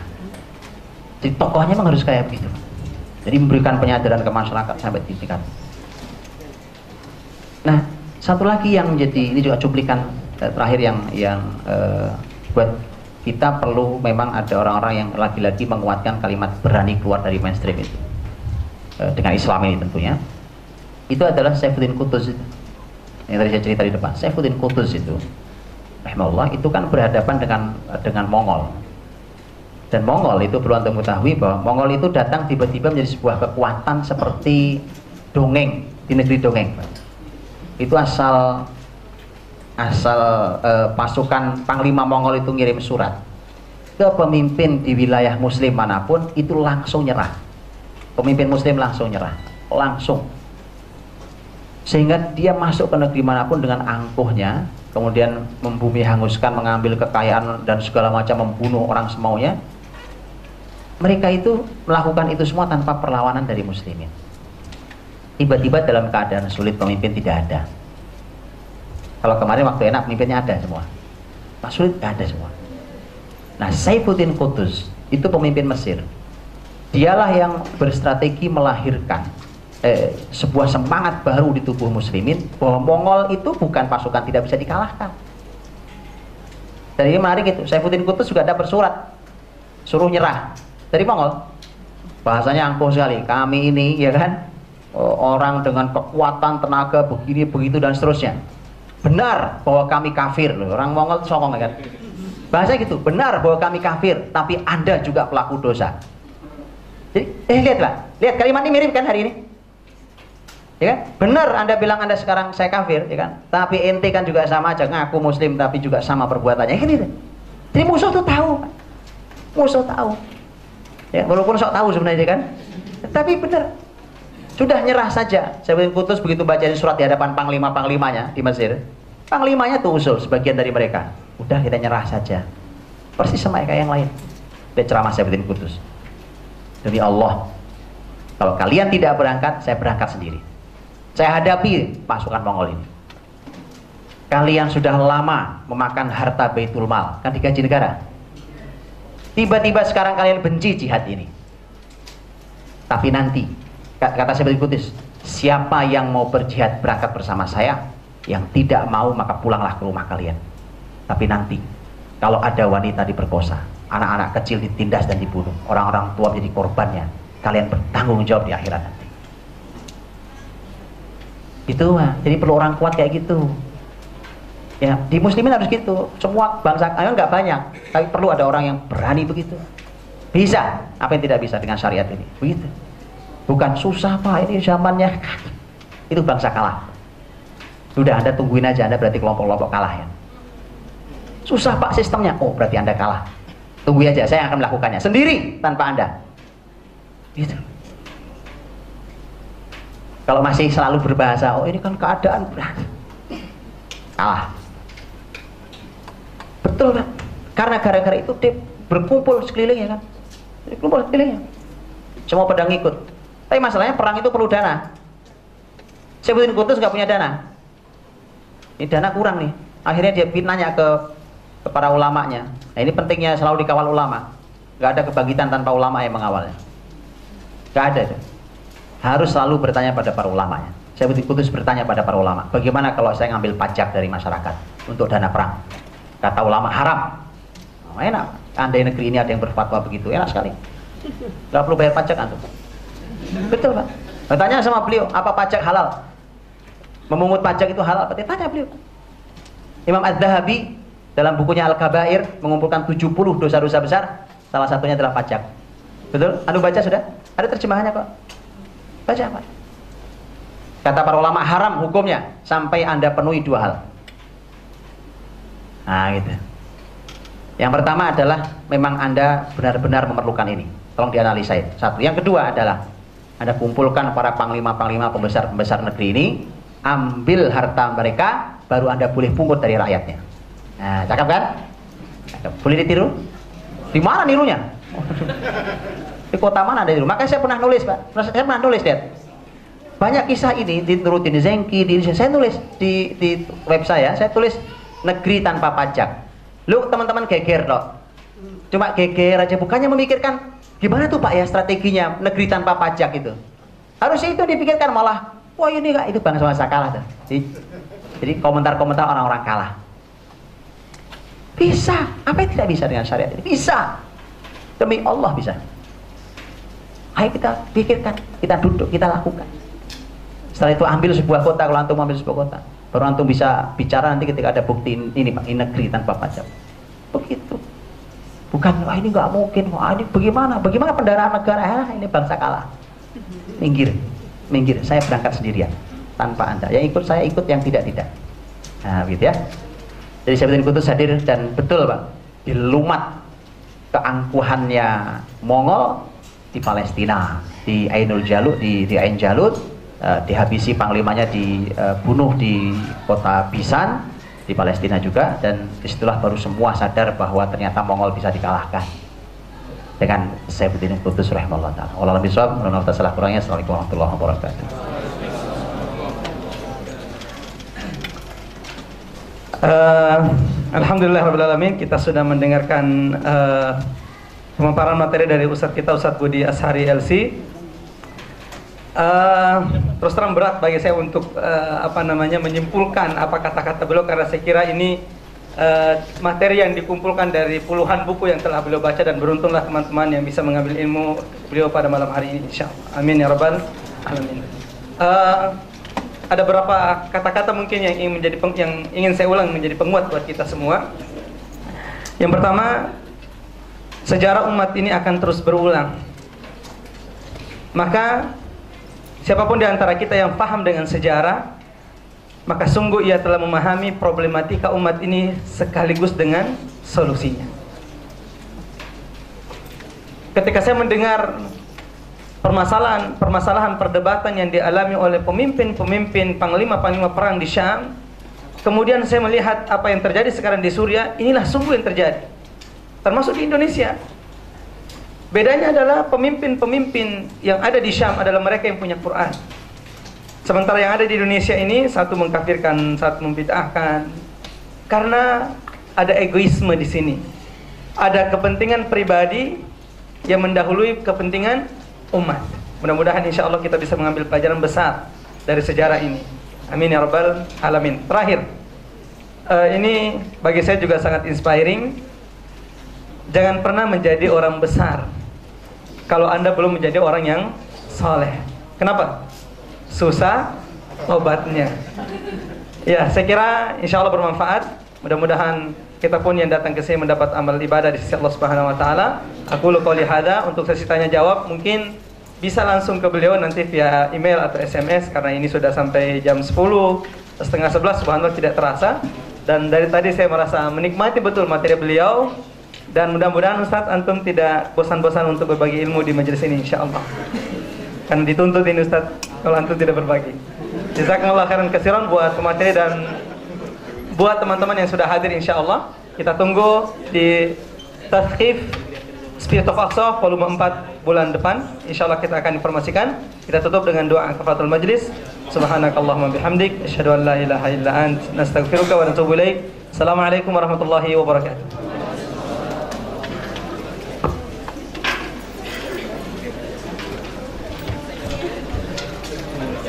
jadi tokohnya memang harus kayak begitu. Jadi memberikan penyadaran ke masyarakat sampai di tingkat. Nah, satu lagi yang menjadi ini juga cuplikan eh, terakhir yang yang uh, buat kita perlu memang ada orang-orang yang lagi-lagi menguatkan kalimat berani keluar dari mainstream itu uh, dengan Islam ini tentunya itu adalah Saifuddin Qutuz itu yang tadi saya cerita di depan Saifuddin Qutuz itu rahimahullah itu kan berhadapan dengan dengan Mongol. Dan Mongol itu perlu anda mengetahui bahwa Mongol itu datang tiba-tiba menjadi sebuah kekuatan seperti dongeng di negeri dongeng. Itu asal asal eh, pasukan Panglima Mongol itu ngirim surat ke pemimpin di wilayah Muslim mana pun itu langsung nyerah. Pemimpin Muslim langsung nyerah langsung sehingga dia masuk ke negeri mana pun dengan angkuhnya kemudian membumi hanguskan mengambil kekayaan dan segala macam membunuh orang semaunya. Mereka itu melakukan itu semua tanpa perlawanan dari muslimin. Tiba-tiba dalam keadaan sulit pemimpin tidak ada. Kalau kemarin waktu enak pemimpinnya ada semua. Pas sulit tidak ada semua. Nah Saifuddin Qutuz itu pemimpin Mesir. Dialah yang berstrategi melahirkan eh, sebuah semangat baru di tubuh muslimin bahwa Mongol itu bukan pasukan tidak bisa dikalahkan. Dari mari gitu, Saifuddin Kutus juga ada bersurat suruh nyerah dari Mongol. Bahasanya angkuh sekali. Kami ini ya kan orang dengan kekuatan tenaga begini begitu dan seterusnya. Benar bahwa kami kafir. Orang Mongol songong ya kan. Bahasa gitu, benar bahwa kami kafir, tapi Anda juga pelaku dosa. Jadi, eh lihatlah, lihat kalimat ini mirip kan hari ini? Ya kan? Benar Anda bilang Anda sekarang saya kafir, ya kan? Tapi ente kan juga sama aja ngaku muslim tapi juga sama perbuatannya. Kan itu. Jadi musuh tuh tahu. Musuh tahu. Ya, walaupun sok tahu sebenarnya kan. Tapi benar. Sudah nyerah saja. Saya putus begitu bacain surat di hadapan panglima-panglimanya di Mesir. Panglimanya tuh usul sebagian dari mereka. Udah kita nyerah saja. Persis sama kayak yang lain. Dia ceramah saya putus. Demi Allah, kalau kalian tidak berangkat, saya berangkat sendiri. Saya hadapi pasukan Mongol ini. Kalian sudah lama memakan harta Baitul Mal, kan digaji negara. Tiba-tiba sekarang kalian benci jihad ini. Tapi nanti, kata saya berikutnya, siapa yang mau berjihad berangkat bersama saya, yang tidak mau maka pulanglah ke rumah kalian. Tapi nanti, kalau ada wanita diperkosa, anak-anak kecil ditindas dan dibunuh, orang-orang tua menjadi korbannya, kalian bertanggung jawab di akhirat nanti. Gitu mah. Jadi perlu orang kuat kayak gitu. Ya, di muslimin harus gitu. Semua bangsa ayo nggak banyak, tapi perlu ada orang yang berani begitu. Bisa. Apa yang tidak bisa dengan syariat ini? Begitu. Bukan susah Pak, ini zamannya. Itu bangsa kalah. Sudah Anda tungguin aja, Anda berarti kelompok-kelompok kalah ya. Susah Pak sistemnya. Oh, berarti Anda kalah. Tunggu aja, saya akan melakukannya sendiri tanpa Anda. Gitu. Kalau masih selalu berbahasa, oh ini kan keadaan. Kalah. Betul kan? Karena gara-gara itu dia berkumpul sekelilingnya kan. Berkumpul sekelilingnya. Semua pedang ikut. Tapi masalahnya perang itu perlu dana. Sebutin Kutus nggak punya dana. Ini dana kurang nih. Akhirnya dia nanya ke, ke para ulamanya. Nah ini pentingnya selalu dikawal ulama. Gak ada kebangkitan tanpa ulama yang mengawalnya. Gak ada. Itu harus selalu bertanya pada para ulama ya. Saya putus bertanya pada para ulama, bagaimana kalau saya ngambil pajak dari masyarakat untuk dana perang? Kata ulama haram. Oh, enak. Andai negeri ini ada yang berfatwa begitu, enak sekali. Gak perlu bayar pajak antum. Betul pak. Bertanya sama beliau, apa pajak halal? Memungut pajak itu halal? Tanya beliau. Imam Az-Zahabi dalam bukunya Al-Kabair mengumpulkan 70 dosa-dosa besar, salah satunya adalah pajak. Betul? Anu baca sudah? Ada terjemahannya kok. Baca apa? Kata para ulama haram hukumnya sampai Anda penuhi dua hal. Nah, gitu. Yang pertama adalah memang Anda benar-benar memerlukan ini. Tolong dianalisa. Satu. Yang kedua adalah Anda kumpulkan para panglima-panglima pembesar-pembesar negeri ini, ambil harta mereka, baru Anda boleh pungut dari rakyatnya. Nah, cakap kan? Boleh ditiru? Di mana nirunya? Di kota mana ada niru? Makanya saya pernah nulis, Pak. Saya pernah nulis, lihat. Banyak kisah ini diturutin di Zengki, di Indonesia. Saya nulis di, di web saya, saya tulis negeri tanpa pajak. Lu teman-teman geger loh. Cuma geger aja, bukannya memikirkan gimana tuh Pak ya strateginya negeri tanpa pajak itu. Harusnya itu dipikirkan malah, wah ini kak itu bangsa bangsa kalah tuh. Jadi komentar-komentar orang-orang kalah. Bisa. Apa yang tidak bisa dengan syariat ini? Bisa. Demi Allah bisa. Ayo kita pikirkan, kita duduk, kita lakukan. Setelah itu ambil sebuah kota, kalau antum ambil sebuah kota. Baru antum bisa bicara nanti ketika ada bukti ini Pak, ini negeri tanpa pajak. Begitu. Bukan, wah ini nggak mungkin, wah ini bagaimana? Bagaimana pendaraan negara? Ah, ini bangsa kalah. Minggir, minggir. Saya berangkat sendirian tanpa anda. Yang ikut saya ikut, yang tidak tidak. Nah, gitu ya. Jadi saya Kudus hadir dan betul Pak, dilumat keangkuhannya Mongol di Palestina, di Ainul Jalut, di, di Ain Jalut, uh, dihabisi panglimanya dibunuh uh, di kota Bisan, di Palestina juga, dan di situlah baru semua sadar bahwa ternyata Mongol bisa dikalahkan dengan Saifuddin Kudus rahimahullah ta'ala. Allah lebih suap, menurut salah kurangnya. Assalamualaikum warahmatullahi wabarakatuh. Uh, Alhamdulillah kita sudah mendengarkan uh, pemaparan materi dari Ustadz kita Ustadz Budi Ashari LC. Uh, eh, terus terang berat bagi saya untuk uh, apa namanya menyimpulkan apa kata-kata beliau karena saya kira ini uh, materi yang dikumpulkan dari puluhan buku yang telah beliau baca dan beruntunglah teman-teman yang bisa mengambil ilmu beliau pada malam hari ini insyaallah. Amin ya rabbal alamin. Uh, ada beberapa kata-kata mungkin yang ingin menjadi peng, yang ingin saya ulang menjadi penguat buat kita semua. Yang pertama, sejarah umat ini akan terus berulang. Maka siapa pun di antara kita yang paham dengan sejarah, maka sungguh ia telah memahami problematika umat ini sekaligus dengan solusinya. Ketika saya mendengar permasalahan permasalahan perdebatan yang dialami oleh pemimpin-pemimpin panglima-panglima perang di Syam. Kemudian saya melihat apa yang terjadi sekarang di Suriah, inilah sungguh yang terjadi. Termasuk di Indonesia. Bedanya adalah pemimpin-pemimpin yang ada di Syam adalah mereka yang punya Quran. Sementara yang ada di Indonesia ini satu mengkafirkan, satu membid'ahkan. Karena ada egoisme di sini. Ada kepentingan pribadi yang mendahului kepentingan umat. Mudah-mudahan insya Allah kita bisa mengambil pelajaran besar dari sejarah ini. Amin ya rabbal alamin. Terakhir, uh, ini bagi saya juga sangat inspiring. Jangan pernah menjadi orang besar kalau anda belum menjadi orang yang soleh. Kenapa? Susah obatnya. Ya, saya kira insya Allah bermanfaat. Mudah-mudahan kita pun yang datang ke sini mendapat amal ibadah di sisi Allah Subhanahu wa taala. Aku lu qouli hada untuk sesi tanya jawab mungkin bisa langsung ke beliau nanti via email atau SMS karena ini sudah sampai jam 10 setengah 11 subhanallah tidak terasa dan dari tadi saya merasa menikmati betul materi beliau dan mudah-mudahan Ustadz Antum tidak bosan-bosan untuk berbagi ilmu di majelis ini insya Allah karena dituntut ini Ustadz kalau Antum tidak berbagi. Jazakallah khairan kesiran buat materi dan buat teman-teman yang sudah hadir insya Allah kita tunggu di Tazkif Spirit of Aqsa volume 4 bulan depan. Insya Allah kita akan informasikan. Kita tutup dengan doa kafaratul majlis. Subhanakallahumma bihamdik asyhadu an la ilaha illa ant nastaghfiruka wa natubu ilaik. Assalamualaikum warahmatullahi wabarakatuh